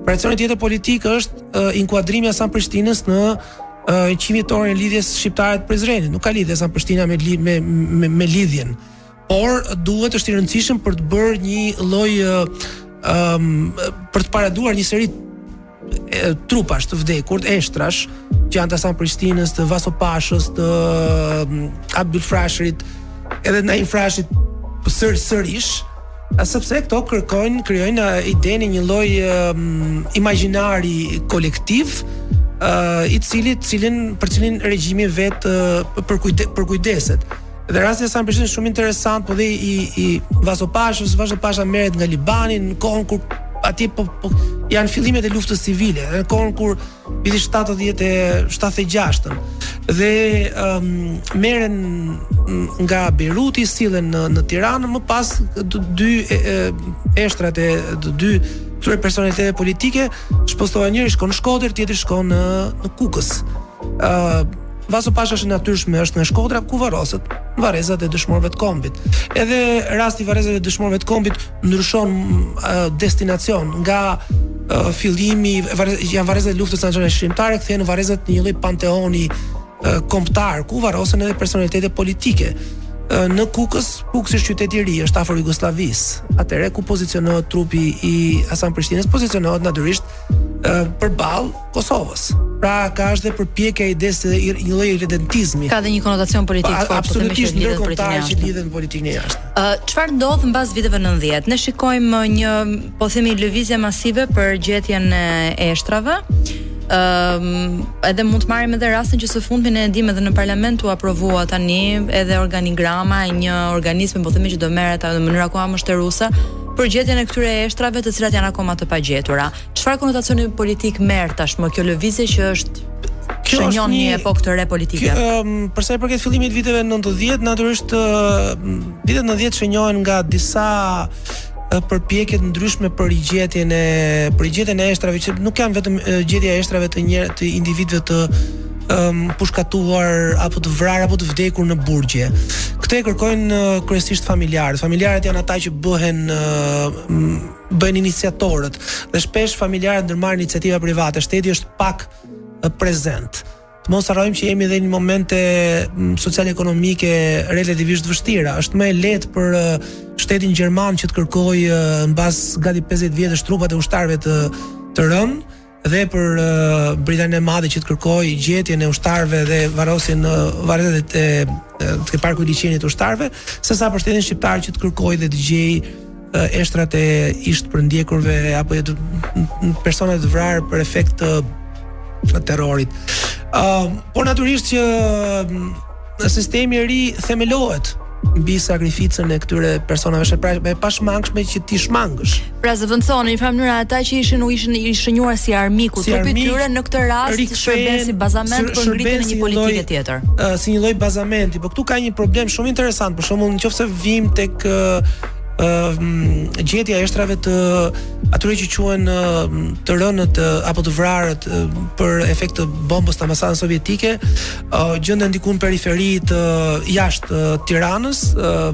Speaker 3: Operacioni tjetër politik është uh, inkuadrimi i Hasan Prishtinës në uh, njëqindvjetorin e lidhjes shqiptare të Prizrenit. Nuk ka lidhje Hasan Prishtina me, me me me lidhjen. Por duhet është i rëndësishëm për të bërë një lloj uh, um, për të paraduar një seri trupash të vdekur, eshtrash, që janë të Hasan Prishtinës, të Vaso Pashës, të mm, Abdyl Frashërit, edhe të Naim Frashërit sër, sërish, a sepse këto kërkojnë, krijojnë idenë e një lloj mm, imagjinari kolektiv, uh, i cili, të cilin për cilin regjimi vetë uh, përkujde, përkujdeset. Dhe rasti i Hasan Prishtinës shumë interesant, po dhe i i Vaso Pashës, Vaso Pasha merret nga Libani në kohën kur aty po, po janë fillimet e luftës civile, në kohën kur viti 70 e 76-ën. Dhe um, merren nga Beiruti sillen në në Tiranë, më pas të dy e, e, eshtrat e të dy këtyre personalitete politike spostohen njëri shkon në Shkodër, tjetri shkon në në Kukës. Ëh, Vaso Pasha është natyrshme, është nga Shkodra ku varroset varrezat e dëshmorëve të kombit. Edhe rasti i varrezave të dëshmorëve të kombit ndryshon uh, destinacion nga uh, fillimi varrezat janë varrezat e luftës nacionalçlirimtare kthehen në varrezat një lloj panteoni uh, kombëtar ku varrosen edhe personalitete politike. Uh, në Kukës, Kukës është qytet i ri, është afër Jugosllavisë. Atëherë ku pozicionohet trupi i Hasan Prishtinës, pozicionohet natyrisht uh, përballë Kosovës. Pra ka është dhe përpjekja e idesë të një lloj irredentizmi.
Speaker 1: Ka dhe një konotacion politik fort. Po,
Speaker 3: absolutisht ndërkombëtar që lidhet me politikën e jashtme.
Speaker 1: Ë çfarë ndodh mbas viteve 90? Ne shikojmë një, po themi, lëvizje masive për gjetjen e eshtrave. Ëm um, edhe mund të marrim edhe rastin që së fundmi ne e dimë edhe në parlament u aprovua tani edhe organigrama e një organizmi po themi që do merret në mënyrë akoma më shteruse për gjetjen e këtyre eshtrave të cilat janë akoma të pagjetura. Çfarë konotacioni politik merr tashmë kjo lëvizje që është
Speaker 3: Kjo është
Speaker 1: një,
Speaker 3: një
Speaker 1: epokë të re politike.
Speaker 3: Kjo, um, për sa i përket fillimit të viteve 90, natyrisht uh, vitet 90 shënjohen nga disa përpjekje të ndryshme për gjetjen e për gjetjen e eshtrave që nuk janë vetëm gjetja e eshtrave të një të individëve të um, pushkatuar apo të vrarë apo të vdekur në burgje. Këtë e kërkojnë uh, kryesisht familjarët. Familjarët janë ata që bëhen uh, bëhen iniciatorët dhe shpesh familjarët ndërmarrin iniciativa private, shteti është pak prezent. Të mos harrojmë që jemi edhe në momente mm, social-ekonomike relativisht të vështira. Është më e lehtë për shtetin gjerman që të kërkojë mbas gati 50 vjetësh trupat e ushtarëve të të rënë dhe për Britaninë e Madhe që të kërkojë gjetjen e ushtarëve dhe varrosjen në varrezat e te parku i liqenit të ushtarëve, sesa për shtetin shqiptar që të kërkojë dhe të gjejë eshtrat e ish të përndjekurve apo e të personave të vrarë për efekt të terrorit. Uh, por natyrisht që Në sistemi i ri themelohet mbi sakrificën e këtyre personave është pra e pashmangshme që t'i shmangësh.
Speaker 1: Pra zëvendëson në një farë mënyrë ata që ishin u ishin i shënjuar si armiku,
Speaker 3: si
Speaker 1: trupi
Speaker 3: i
Speaker 1: tyre në këtë rast shërben si bazament për ngritjen e një politike tjetër.
Speaker 3: Uh, si një lloj bazamenti, por këtu ka një problem shumë interesant, për shembull nëse vijmë tek uh, gjetja e eshtrave të atyre që quhen të rënët apo të vrarët për efekt të bombës të ambasadës sovjetike uh, gjenden diku në periferi të, jashtë uh, Tiranës, uh,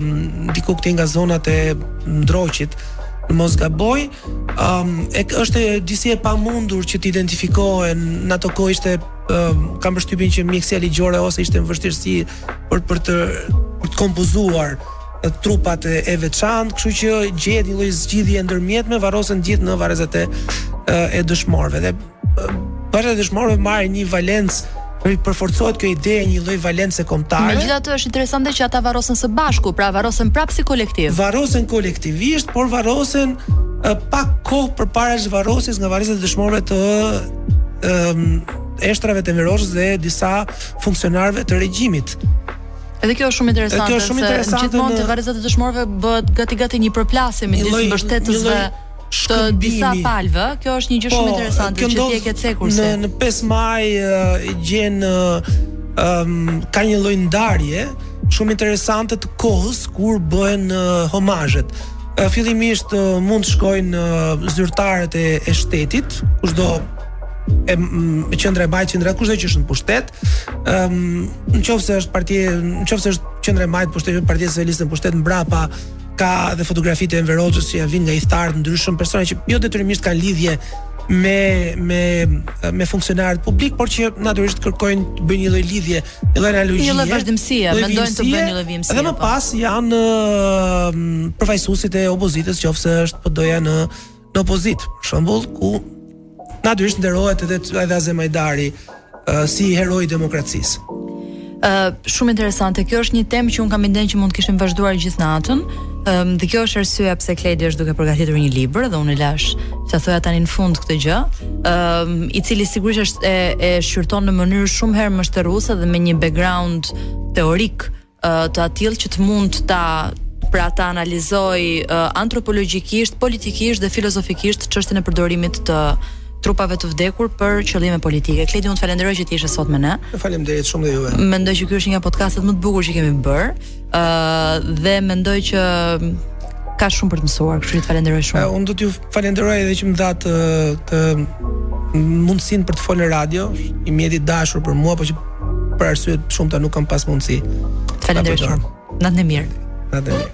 Speaker 3: diku këtej nga zonat e Ndroqit, në mos gaboj, um, e, është disi e pamundur që të identifikohen, në ato kohë ishte, um, kam përshtypin që mjekësia ligjore ose ishte në vështirësi për, për të, për të kompozuar trupat e, e veçantë, kështu që gjehet një lloj zgjidhje e ndërmjetme, varrosen të gjithë në varrezat e e dëshmorëve dhe Varrezat e dëshmorëve marrin një valencë po i përforcohet kjo ide e një lloj valence kombëtare.
Speaker 1: Megjithatë është interesante që ata varrosen së bashku, pra varrosen prapë si kolektiv.
Speaker 3: Varrosen kolektivisht, por varrosen pak kohë përpara zhvarrosjes nga varrezat e dëshmorëve të ëm eshtrave të Enver Hoxhës dhe disa funksionarëve të regjimit.
Speaker 1: Edhe kjo është shumë interesante.
Speaker 3: Kjo është shumë interesante.
Speaker 1: Gjithmonë te varrezat e dëshmorëve bëhet gati gati një përplasje midis mbështetësve. të disa palëve, kjo është një gjë shumë po,
Speaker 3: interesante
Speaker 1: që ti e ke cekur se
Speaker 3: në 5 maj gjen um, ka një lloj ndarje shumë interesante të kohës kur bëhen uh, homazhet. Uh, fillimisht uh, mund të shkojnë uh, zyrtarët e, e shtetit, kushdo, qendra e majtë qendra kushdo që është në pushtet. Ëm um, nëse është parti, nëse është qendra e majtë në pushtet, partia socialiste në pushtet mbrapa ka dhe fotografi të Enver Hoxhës që janë vijnë nga ithtarë të ndryshëm, persona që jo detyrimisht kanë lidhje me me me funksionarët publikë, por që natyrisht kërkojnë të bëjnë një lloj lidhje, një lloj analogjie.
Speaker 1: Një lloj vazhdimësie, mendojnë të bëjnë një lloj vazhdimësie.
Speaker 3: Dhe më
Speaker 1: po.
Speaker 3: pas janë përfaqësuesit e opozitës, në qoftë se është PD-ja në në opozitë, për shembull, ku natyrisht nderohet edhe edhe Azem Hajdari uh, si hero i demokracisë.
Speaker 1: Uh, shumë interesante. Kjo është një temë që unë kam idenë që mund të kishim vazhduar gjithë natën. Um, dhe kjo është arsyeja pse Kledi është duke përgatitur një libër dhe unë e lashë që ta thoja tani në fund këtë gjë, um, i cili sigurisht është e, e shqyrton në mënyrë shumë herë më shteruese dhe me një background teorik të atillë që të mund ta pra ta analizojë uh, antropologjikisht, politikisht dhe filozofikisht çështjen e përdorimit të trupave të vdekur për qëllime politike. Kledi, unë të falënderoj që ti ishe sot me ne.
Speaker 3: Faleminderit shumë dhe juve.
Speaker 1: Mendoj që ky është një nga podcastet më të bukur që kemi bërë. ë uh, dhe mendoj që ka shumë për të mësuar, kështu që të
Speaker 3: falënderoj
Speaker 1: shumë.
Speaker 3: Uh, unë do t'ju Falënderoj edhe që më dhatë mundësinë për të folë në radio, një mjet i dashur për mua, po që për arsye të shumta nuk kam pas mundësi. Falënderoj
Speaker 1: shumë. Natën e mirë.
Speaker 3: Natën e mirë.